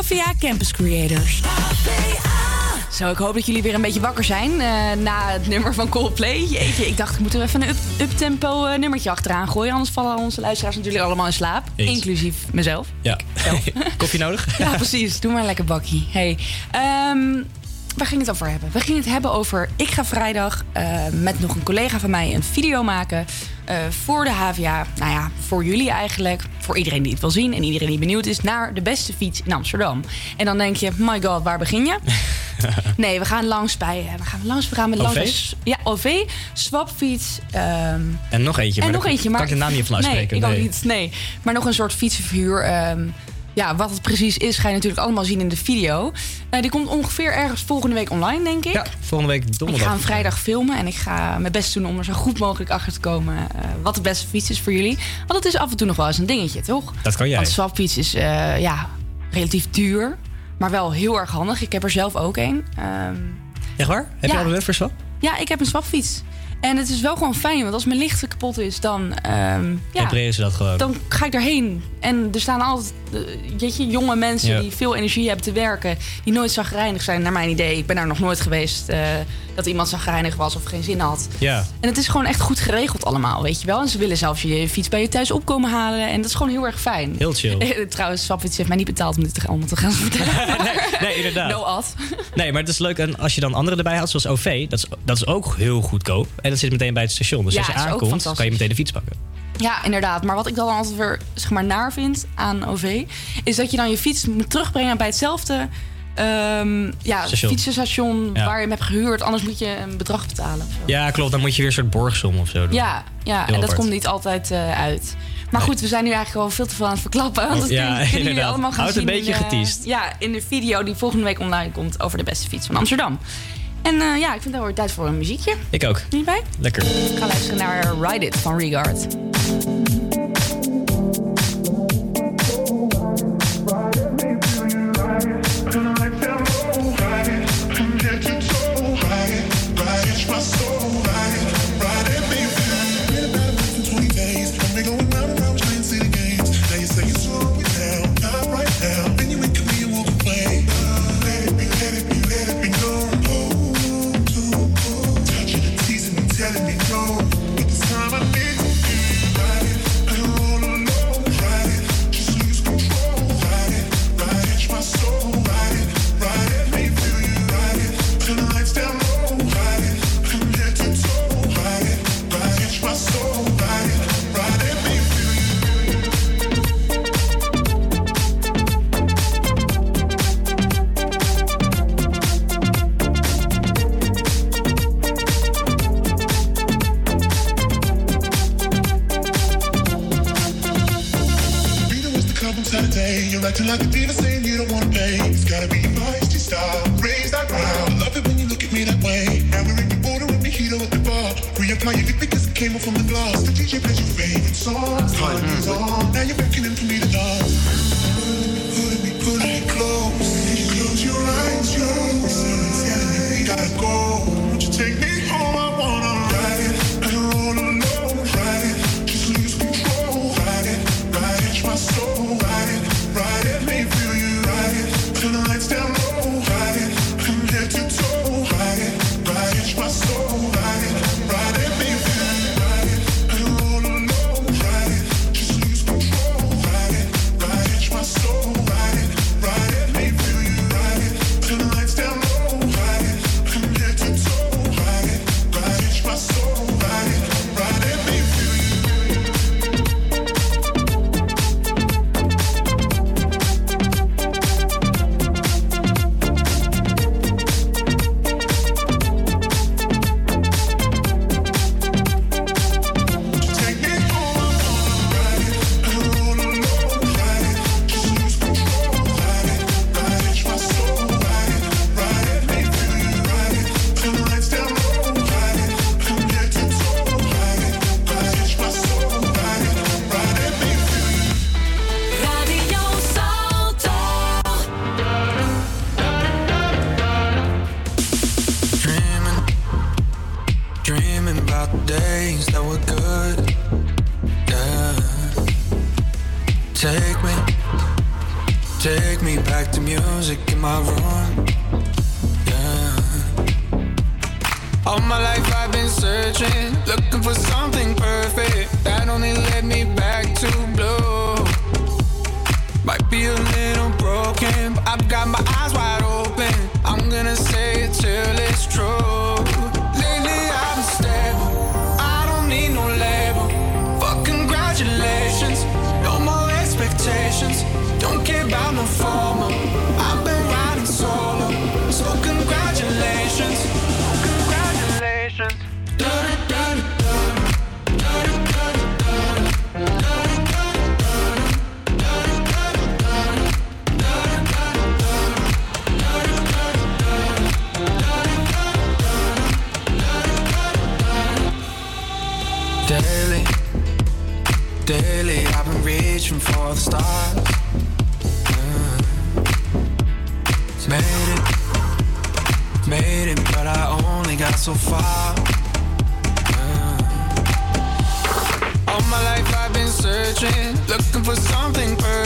HVA Campus Creators. Zo, ik hoop dat jullie weer een beetje wakker zijn eh, na het nummer van Coldplay. Jeetje, ik dacht, ik moet er even een up- up-tempo eh, nummertje achteraan gooien. Anders vallen onze luisteraars natuurlijk allemaal in slaap. Eens. Inclusief mezelf. Ja. Koffie nodig? Ja, precies. Doe maar een lekker bakkie. Hey, ehm, waar ging het over hebben? We gingen het hebben over... Ik ga vrijdag eh, met nog een collega van mij een video maken... eh, voor de HVA. Nou ja, voor jullie eigenlijk. Voor iedereen die het wil zien en iedereen die benieuwd is... naar de beste fiets in Amsterdam. En dan denk je, my god, waar begin je? Nee, we gaan langs bij... eh, We gaan langs, we gaan met langs OV? Ja, OV, swapfiets... ehm, En nog eentje. en maar nog eentje, maar... Kan ik de naam niet van uitspreken? Nee, ik ook niet. Nee. Maar nog een soort fietsenverhuur. ehm, ja, wat het precies is, ga je natuurlijk allemaal zien in de video. Eh, die komt ongeveer ergens volgende week online, denk ik. Ja, volgende week Ik donderdag. ga hem vrijdag filmen en ik ga mijn best doen om er zo goed mogelijk achter te komen eh, wat de beste fiets is voor jullie. Want het is af en toe nog wel eens een dingetje, toch? Dat kan jij. Want swapfiets is eh, ja, relatief duur, maar wel heel erg handig. Ik heb er zelf ook een. Ehm, Echt waar? Heb Ja. je al een voor swap? ja, ik heb een swapfiets. En het is wel gewoon fijn, want als mijn licht kapot is, dan... ehm ja, Repareren ze dat gewoon. dan ga ik erheen. En er staan altijd eh, weet je, jonge mensen Ja. die veel energie hebben te werken. Die nooit zagrijnig zijn, naar mijn idee. Ik ben daar nog nooit geweest eh, dat iemand zagrijnig was of geen zin had. Ja. En het is gewoon echt goed geregeld allemaal, weet je wel. En ze willen zelfs je fiets bij je thuis opkomen halen. En dat is gewoon heel erg fijn. Heel chill. Eh, Trouwens, Swapfiets heeft mij niet betaald om dit allemaal te gaan vertellen. Nee, inderdaad. No ad. Nee, maar het is leuk. En als je dan anderen erbij had, zoals OV, dat is, dat is ook heel goedkoop. En dat zit meteen bij het station. Dus Ja, als je aankomt, kan je meteen de fiets pakken. Ja, inderdaad. Maar wat ik dan altijd weer zeg maar, naar vind aan OV... is dat je dan je fiets moet terugbrengen bij hetzelfde ehm, ja, Station. fietsenstation... Ja. waar je hem hebt gehuurd. Anders moet je een bedrag betalen. of zo. Ja, klopt. Dan moet je weer een soort borgsom of zo doen. Ja, ja en dat apart. komt niet altijd eh, uit. Maar goed, we zijn nu eigenlijk al veel te veel aan het verklappen. Want dat ja, kunnen, kunnen jullie inderdaad. allemaal gaan Houd een zien beetje in, eh, geteased. Ja, in de video die volgende week online komt... over de beste fiets van Amsterdam. En eh, ja, ik vind het weer tijd voor een muziekje. Ik ook. Niet bij? Lekker. Ik ga luisteren naar Ride It van Regard. Searching, looking for something perfect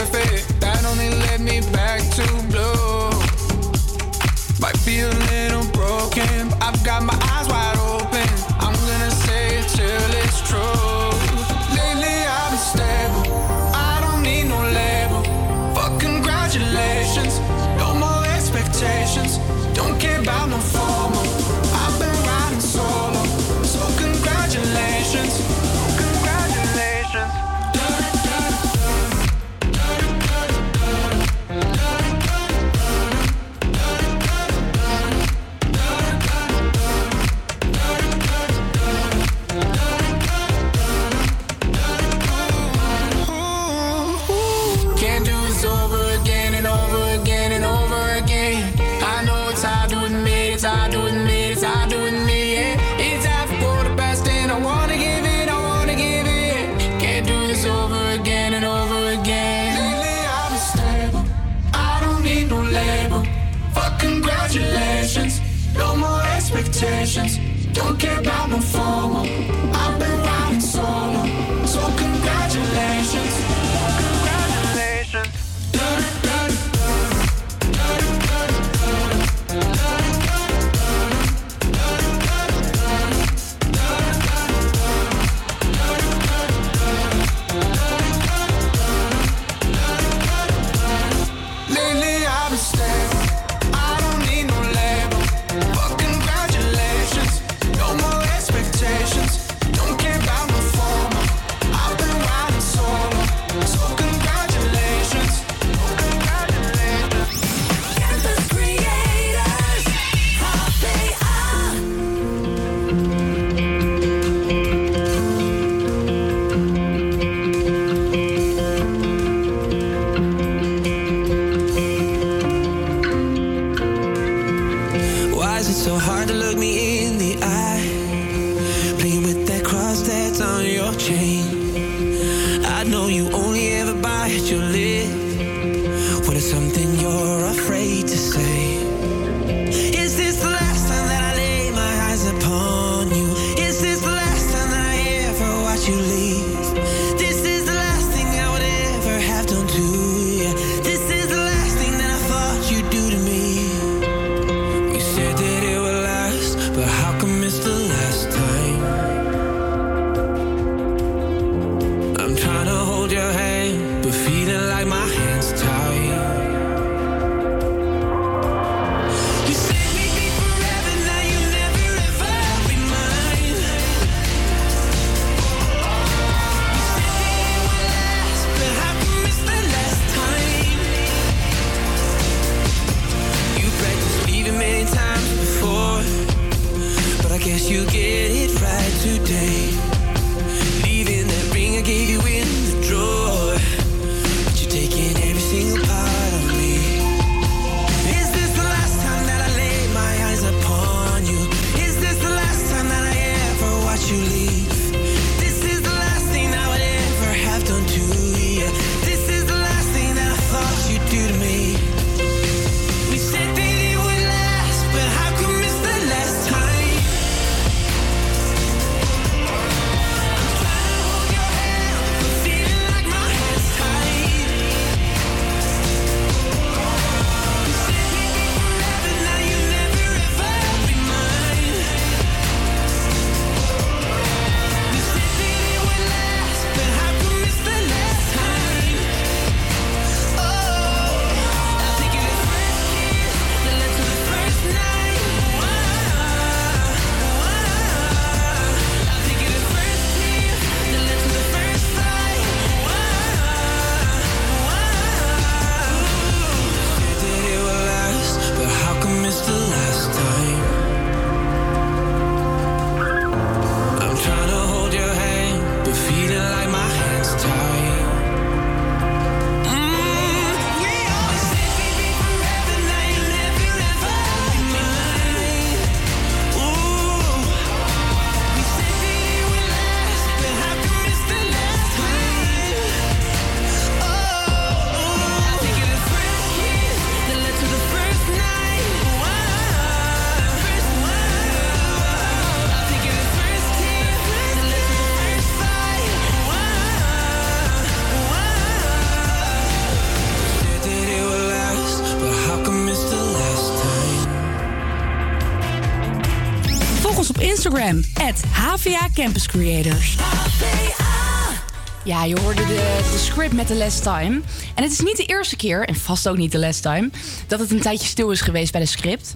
met The Last Time. En het is niet de eerste keer, en vast ook niet de last time, dat het een tijdje stil is geweest bij de script.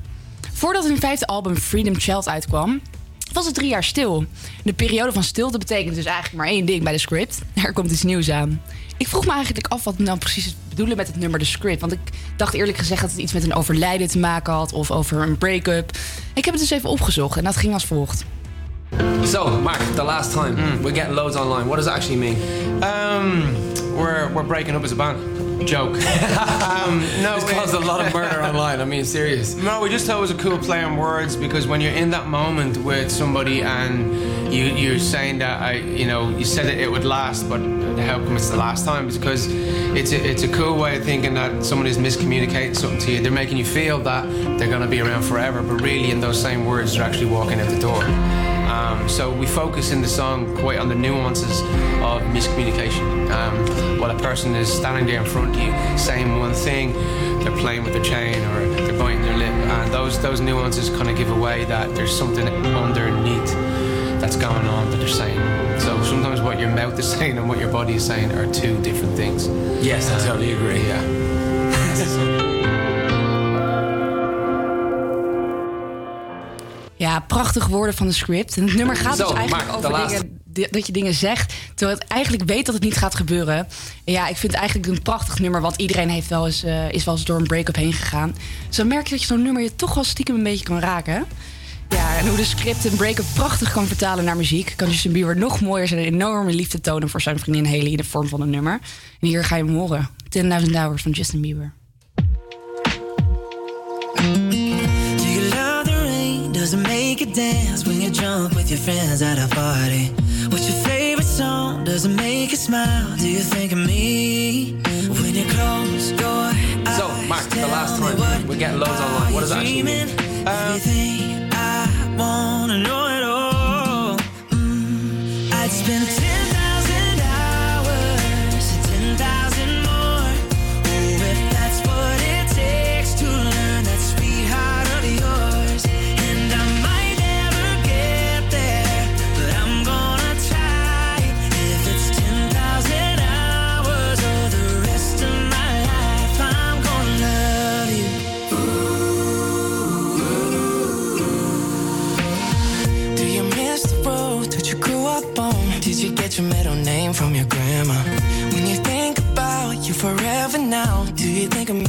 Voordat hun vijfde album Freedom Child uitkwam, was het drie jaar stil. De periode van stilte betekent dus eigenlijk maar één ding bij de script. Er komt iets nieuws aan. Ik vroeg me eigenlijk af wat we nou precies bedoelen met het nummer de script. Want ik dacht eerlijk gezegd dat het iets met een overlijden te maken had of over een break-up. Ik heb het dus even opgezocht en dat ging als volgt. So, Mark, the last time we're getting loads online. What does it actually mean? Um, we're we're breaking up as a band. Joke. um, no, It's caused a lot of murder online. I mean, serious. No, we just thought it was a cool play on words because when you're in that moment with somebody and you you're saying that I, you know, you said that it would last, but how come it's the last time? Because it's a, it's a cool way of thinking that someone is miscommunicating something to you. They're making you feel that they're going to be around forever, but really in those same words, they're actually walking out the door. Um, so we focus in the song quite on the nuances of miscommunication. Um, while a person is standing there in front of you saying one thing, they're playing with their chain or they're biting their lip, and those those nuances kind of give away that there's something underneath that's going on that they're saying. So sometimes what your mouth is saying and what your body is saying are two different things. Yes, I totally agree. Yeah. Ja, prachtige woorden van de script. En het nummer gaat Zo, dus eigenlijk over dingen, di- dat je dingen zegt... terwijl het eigenlijk weet dat het niet gaat gebeuren. En ja, ik vind het eigenlijk een prachtig nummer... want iedereen heeft wel eens, eh, is wel eens door een break-up heen gegaan. Zo merk je dat je zo'n nummer je toch wel stiekem een beetje kan raken. Ja, en hoe de script een break-up prachtig kan vertalen naar muziek... kan Justin Bieber nog mooier zijn enorme liefde tonen... voor zijn vriendin Haley in de vorm van een nummer. En hier ga je hem horen. 10.000 Hours van Justin Bieber. Does it make you dance when you jump with your friends at a party? What's your favorite song? Does it make you smile? Do you think of me when you close your eyes? So, Mark, the last time we're getting loads online. What does it actually mean? Everything I wanna know it all. Mm, I'd spend from your grandma? When you think about you forever now, do you think of me?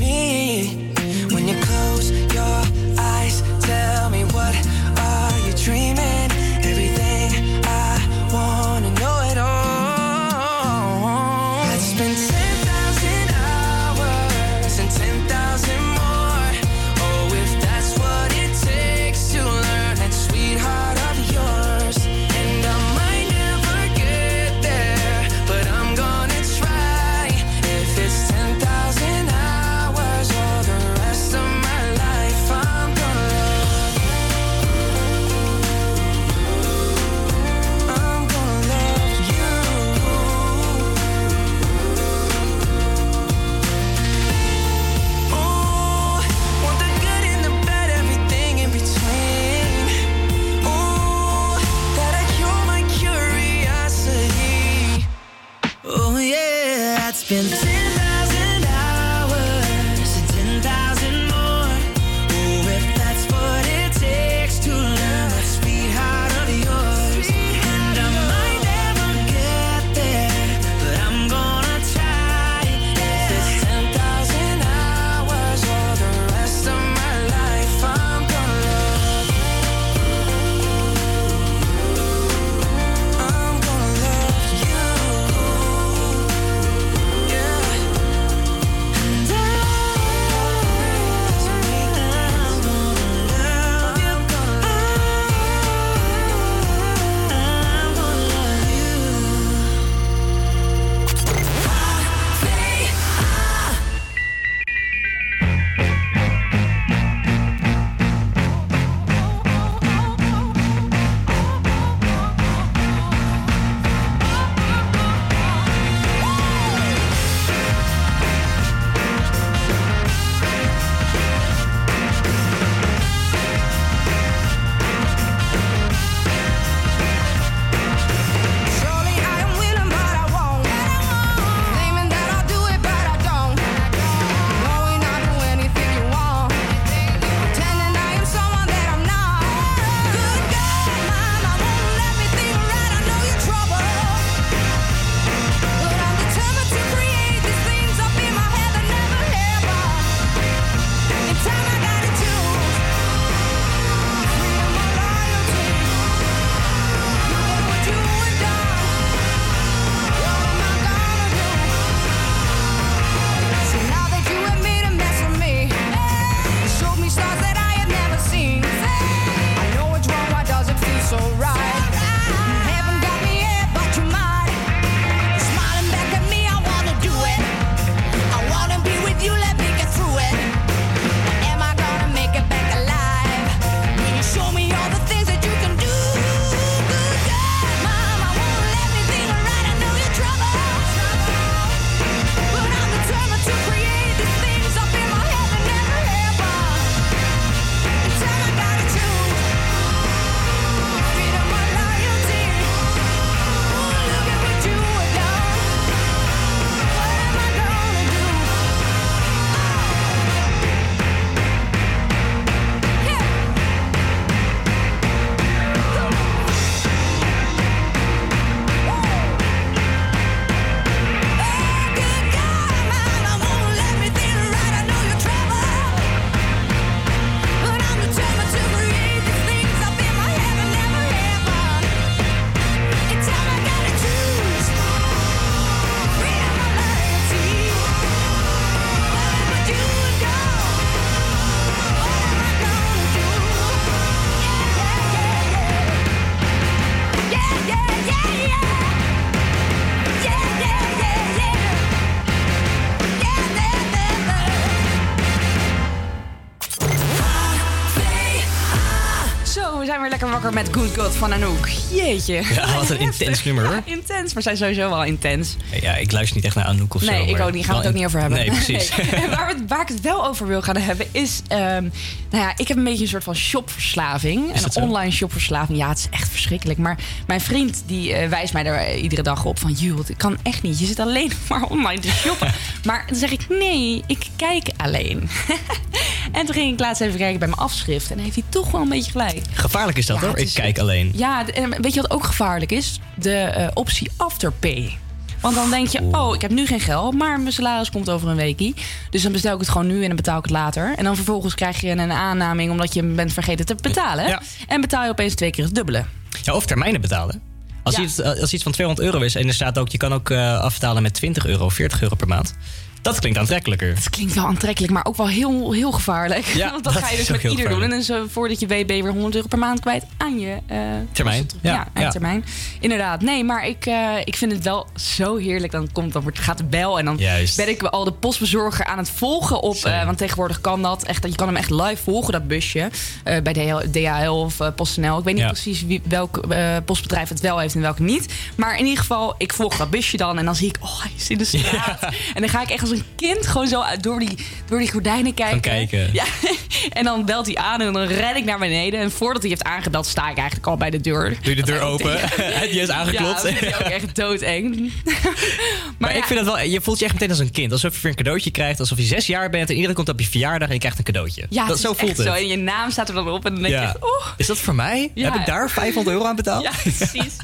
Met Good God van Anouk. Jeetje. Ja, wat een intens nummer hoor. Intens, maar zij is sowieso wel intens. Ja, ik luister niet echt naar Anouk of zo. Nee, ik ook niet. Gaan we het ook niet over hebben. Nee, precies. Nee. En waar, we, het- waar ik het wel over wil gaan hebben is... ehm, nou ja, ik heb een beetje een soort van shopverslaving. Zo? Een online shopverslaving. Ja, het is echt verschrikkelijk. Maar mijn vriend die eh, wijst mij er eh, iedere dag op van... Joh, ik kan echt niet. Je zit alleen maar online te shoppen. maar dan zeg ik, nee, ik kijk alleen. En toen ging ik laatst even kijken bij mijn afschrift. En dan heeft hij toch wel een beetje gelijk. Gevaarlijk is dat Ja, hoor. Ik kijk alleen. Ja, en weet je wat ook gevaarlijk is? De eh, optie afterpay. Want dan denk je, oh, ik heb nu geen geld, maar mijn salaris komt over een weekie. Dus dan bestel ik het gewoon nu en dan betaal ik het later. En dan vervolgens krijg je een aannaming omdat je bent vergeten te betalen. En betaal je opeens twee keer het dubbele. Ja, of termijnen betalen. Als, Ja. iets, als iets van 200 euro is en er staat ook, je kan ook eh, afbetalen met 20 euro, 40 euro per maand. Dat klinkt aantrekkelijker. Het klinkt wel aantrekkelijk, maar ook wel heel, heel gevaarlijk. Ja, Want dat, dat ga je dus met ieder doen. En voordat je weet ben je weer 100 euro per maand kwijt aan je eh, Termijn. Ja, Ja, aan ja. termijn. Inderdaad. Nee, maar ik, eh, ik vind het wel zo heerlijk. Dan, komt, dan wordt, gaat de bel en dan Juist. ben ik al de postbezorger aan het volgen op. eh, want tegenwoordig kan dat echt. Je kan hem echt live volgen, dat busje. bij DHL, DHL of PostNL. Ik weet niet precies wie, welk postbedrijf het wel heeft en welke niet. Maar in ieder geval, ik volg dat busje dan. En dan zie ik, oh, hij is in de straat. En dan ga ik echt als een kind gewoon zo door die, door die gordijnen kijken. Gaan kijken. Ja, en dan belt hij aan en dan ren ik naar beneden. En voordat hij heeft aangebeld, sta ik eigenlijk al bij de deur. Doe je de deur open? Heb je eens aangeklopt? Ja, dat vind ik ook echt doodeng. Maar, ik vind dat wel, je voelt je echt meteen als een kind. Alsof je weer een cadeautje krijgt. Alsof je zes jaar bent en iedereen komt op je verjaardag en je krijgt een cadeautje. Ja, dat, is zo voelt het. Zo. En je naam staat er dan op en dan denk je oh. Is dat voor mij? Heb ik daar 500 euro aan betaald? Ja, precies.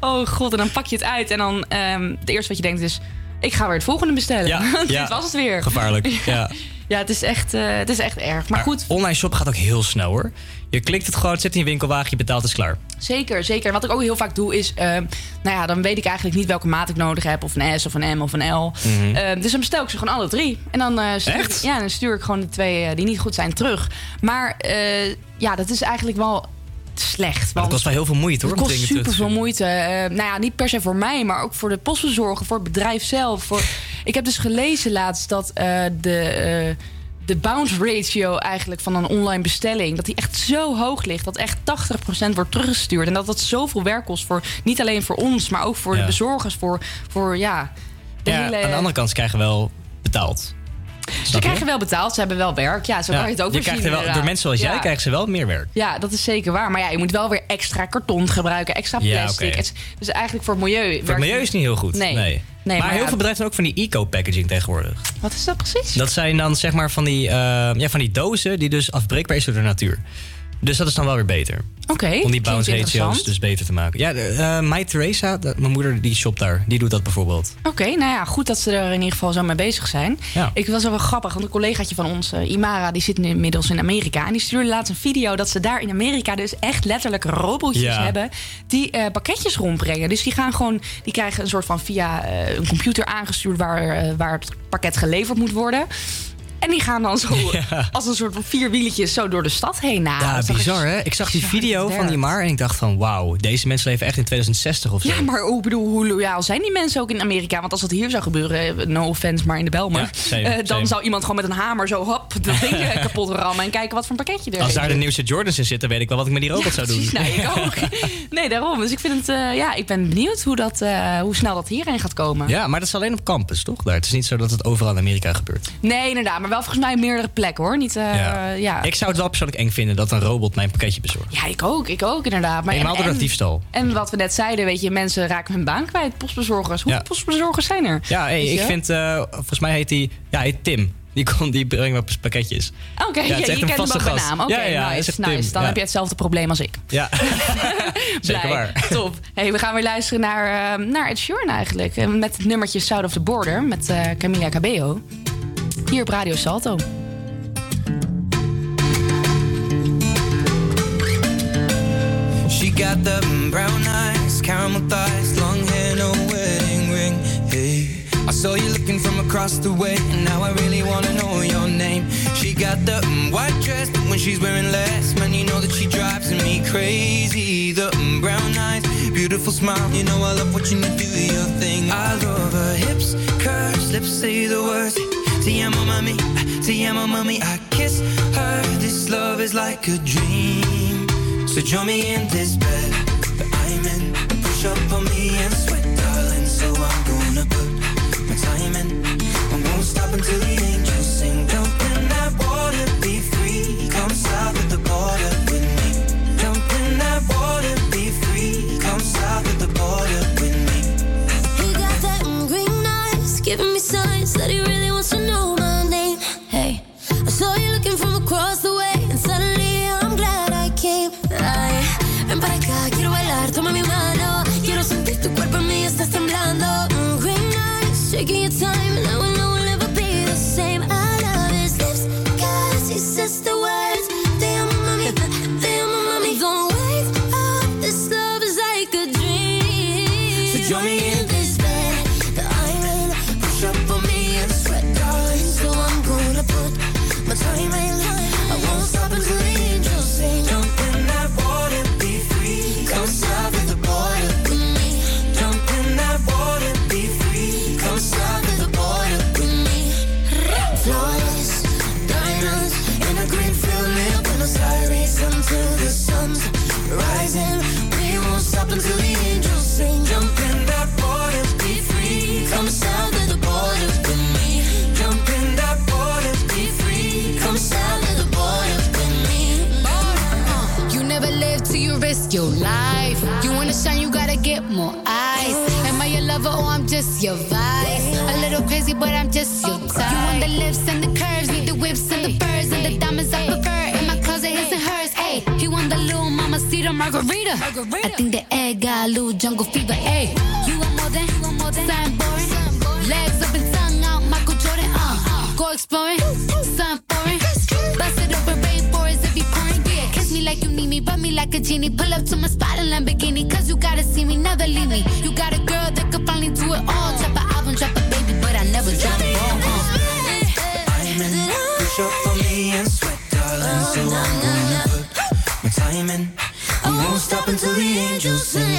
Oh god, en dan pak je het uit. En dan, ehm het eerste wat je denkt is, ik ga weer het volgende bestellen. Ja. Dit was het weer. Gevaarlijk, ja. Ja, het is echt, eh, het is echt erg. Maar goed, Online shop gaat ook heel snel hoor. Je klikt het gewoon, het zit in je winkelwagen, je betaalt, het is klaar. Zeker, zeker. Wat ik ook heel vaak doe is... eh, nou ja, dan weet ik eigenlijk niet welke maat ik nodig heb. Of een S, of een M, of een L. Mhm. Eh, dus dan bestel ik ze gewoon alle drie. En dan, stuur, Echt? Ik, ja, dan stuur ik gewoon de twee die niet goed zijn terug. Maar ja, dat is eigenlijk wel slecht. Maar dat want- kost wel heel veel moeite hoor. Het kost super veel moeite. Eh, nou ja, niet per se voor mij, maar ook voor de postbezorger, voor het bedrijf zelf. Voor... Ik heb dus gelezen laatst dat eh, de, eh, de bounce ratio eigenlijk van een online bestelling, dat die echt zo hoog ligt, dat echt 80% wordt teruggestuurd. En dat dat zoveel werk kost voor niet alleen voor ons, maar ook voor Ja. de bezorgers, voor, voor ja. De Ja, hele... aan de andere kant, krijgen wel betaald. Ze krijgen wel betaald, ze hebben wel werk. Ja, zo kan je het ook je krijgt er wel, door mensen zoals jij krijgen ze wel meer werk. Ja, dat is zeker waar. Maar ja, je moet wel weer extra karton gebruiken, extra plastic. Dus eigenlijk voor het milieu. Voor het milieu is het niet heel goed. Nee. Nee. Nee, maar, maar heel ja. veel bedrijven doen ook van die eco-packaging tegenwoordig. Wat is dat precies? Dat zijn dan zeg maar van die, eh, ja, van die dozen die dus afbreekbaar is door de natuur. Dus dat is dan wel weer beter. Oké. Om die bounce ratio's dus beter te maken. Ja, de, eh My Teresa, de- mijn moeder die shopt daar. Die doet dat bijvoorbeeld. Oké, nou ja, goed dat ze er in ieder geval zo mee bezig zijn. Ja. Ik was wel wel grappig, want een collegaatje van ons, eh, Imara, die zit nu inmiddels in Amerika. En die stuurde laatst een video dat ze daar in Amerika dus echt letterlijk robotjes Ja. hebben die eh, pakketjes rondbrengen. Dus die gaan gewoon, die krijgen een soort van via een computer aangestuurd waar, waar het pakket geleverd moet worden. En die gaan dan zo als een soort van vier wieletjes zo door de stad heen. Nou, ja, bizar hè? Ik zag die video van die. Mar en ik dacht van wauw, deze mensen leven echt in 2060 of zo. Ja, maar ik bedoel, hoe loyaal zijn die mensen ook in Amerika? Want als dat hier zou gebeuren, eh, no offense, maar in de Belmer... Ja, same, eh, dan same. zou iemand gewoon met een hamer zo hop, dat ding eh, kapot rammen... en kijken wat voor een pakketje er Als daar de nieuwste Jordans in zitten, weet ik wel wat ik met die robot zou doen. Precies, nou, ik ook. Nee, daarom. Dus ik vind het, ja, ik ben benieuwd hoe, dat, hoe snel dat hierheen gaat komen. Ja, maar dat is alleen op campus, toch? Daar. Het is niet zo dat het overal in Amerika gebeurt. Nee, inderdaad. Maar wel volgens mij meerdere plekken, hoor. Niet, eh, ja. ja. Ik zou het wel persoonlijk eng vinden dat een robot mijn pakketje bezorgt. Ja, ik ook. Ik ook, inderdaad. Maar Helemaal door dat diefstal. En wat we net zeiden, weet je, mensen raken hun baan kwijt. Postbezorgers. Hoeveel Ja. postbezorgers zijn er? Ja, hey, je ik vind, eh, volgens mij heet die, ja, heet Tim. Die, kon, die brengt wel pakketjes. Oké, Ja, ja, je een kent hem ook bij naam. Oké, Ja, ja, hij is nice, nice. Dan heb je hetzelfde probleem als ik. Ja, zeker waar. Top. Hey, we gaan weer luisteren naar, uh, naar Ed Sheeran eigenlijk. Met het nummertje South of the Border met eh, Camila Cabello. Hier op Radio Salto. She got the brown eyes, caramel thighs, long hair, no wedding ring. Hey, I saw you looking from across the way, and now I really wanna know your name. She got the white dress, but when she's wearing less, man, you know that she drives me crazy. The brown eyes, beautiful smile, you know I love watching you do your thing. I love her hips, curves, lips say the words. To amo mommy. To amo mommy. I kiss her, this love is like a dream. So join me in this bed that I'm in. Push up on me and sweat, darling. So I'm gonna put my time in. I won't stop until the angels sing. Jump in that water, be free. Come south of the border with me. Jump in that water, be free. Come south of the border with me. He got that green eyes, giving me signs that he really. your vice. A little crazy, but I'm just your type. You want the lifts and the curves, need the whips and the furs and the diamonds I prefer. In my closet, his and hers. Hey, he want the little mama cedar margarita. I think the egg got a little jungle fever. Hey, you want more than, you boring. Legs up and sung out, Michael Jordan. Uh, go exploring, something foreign. Bust it open, rainforest if you pouring. Yeah, kiss me like you need me, rub me like a genie. Pull up to my spot in Lamborghini you say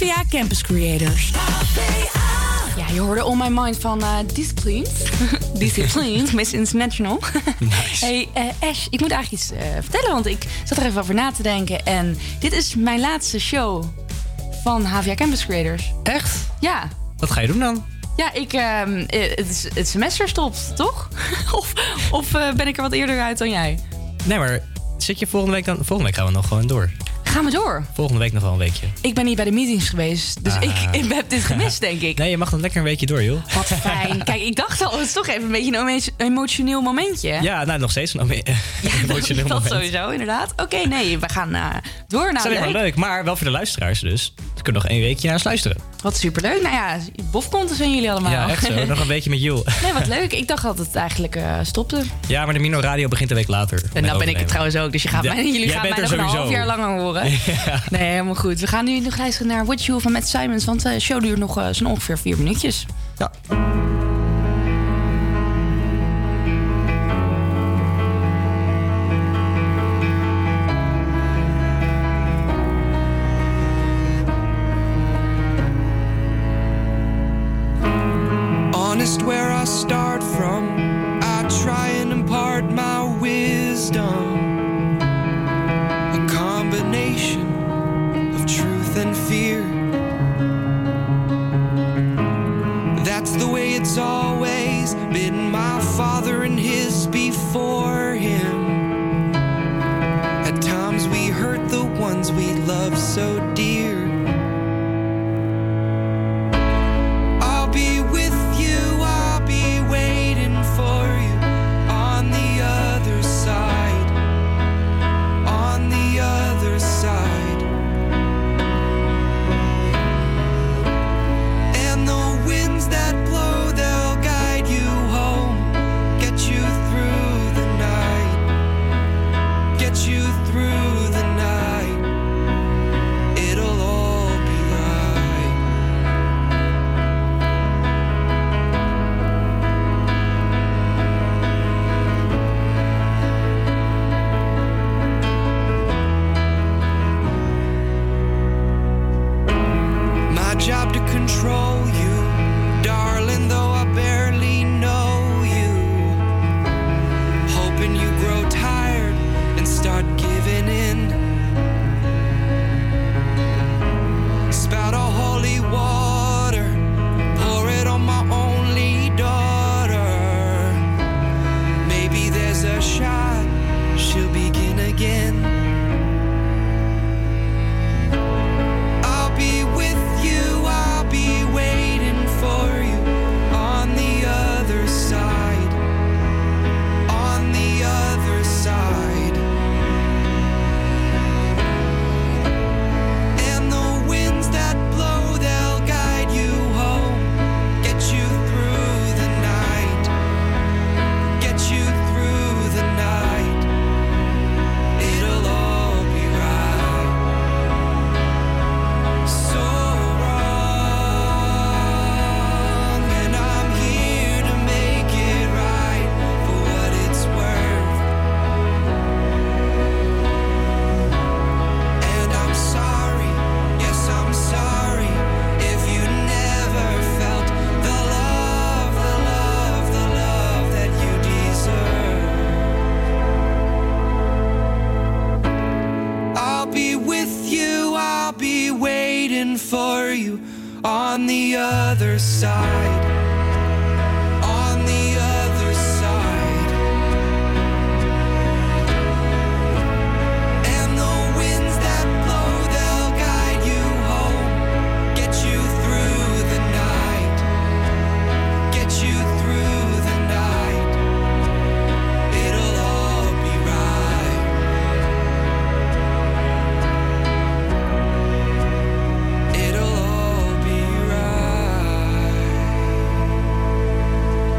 HVA Campus Creators. Ja, je hoorde On My Mind van eh Disciplines. Disciplines, Miss International. Hey eh, Ash, ik moet eigenlijk iets eh, vertellen, want ik zat er even over na te denken. En dit is mijn laatste show van HVA Campus Creators. Echt? Ja. Wat ga je doen dan? Ja, ik, ehm, eh, het, het semester stopt, toch? of of ben ik er wat eerder uit dan jij? Nee, maar zit je volgende week dan... Volgende week gaan we nog gewoon door. Gaan we door? Volgende week nog wel een weekje. Ik ben niet bij de meetings geweest, dus Ah. ik, ik heb dit gemist, denk ik. Nee, je mag dan lekker een weekje door, joh. Wat fijn. Kijk, ik dacht al, het is toch even een beetje een emo- emotioneel momentje. Ja, nou, nog steeds een emo- emotioneel dat moment. sowieso, inderdaad. Oké, nee, we gaan eh, door Dat naar is alleen maar leuk, maar wel voor de luisteraars dus. Ze kunnen nog één weekje naar luisteren. Wat superleuk. Nou ja, bofkonten zijn jullie allemaal. Ja, echt zo. Nog een beetje met Joel. Nee, wat leuk. Ik dacht dat het eigenlijk eh, stopte. Ja, maar de Mino Radio begint een week later. En dan ben ik het trouwens ook. Dus je gaat Ja, mij, jullie gaan mij nog een half jaar langer horen. Nee, helemaal goed. We gaan nu nog luisteren naar What You van Matt Simons. Want de show duurt nog eh, zo'n ongeveer vier minuutjes. Ja.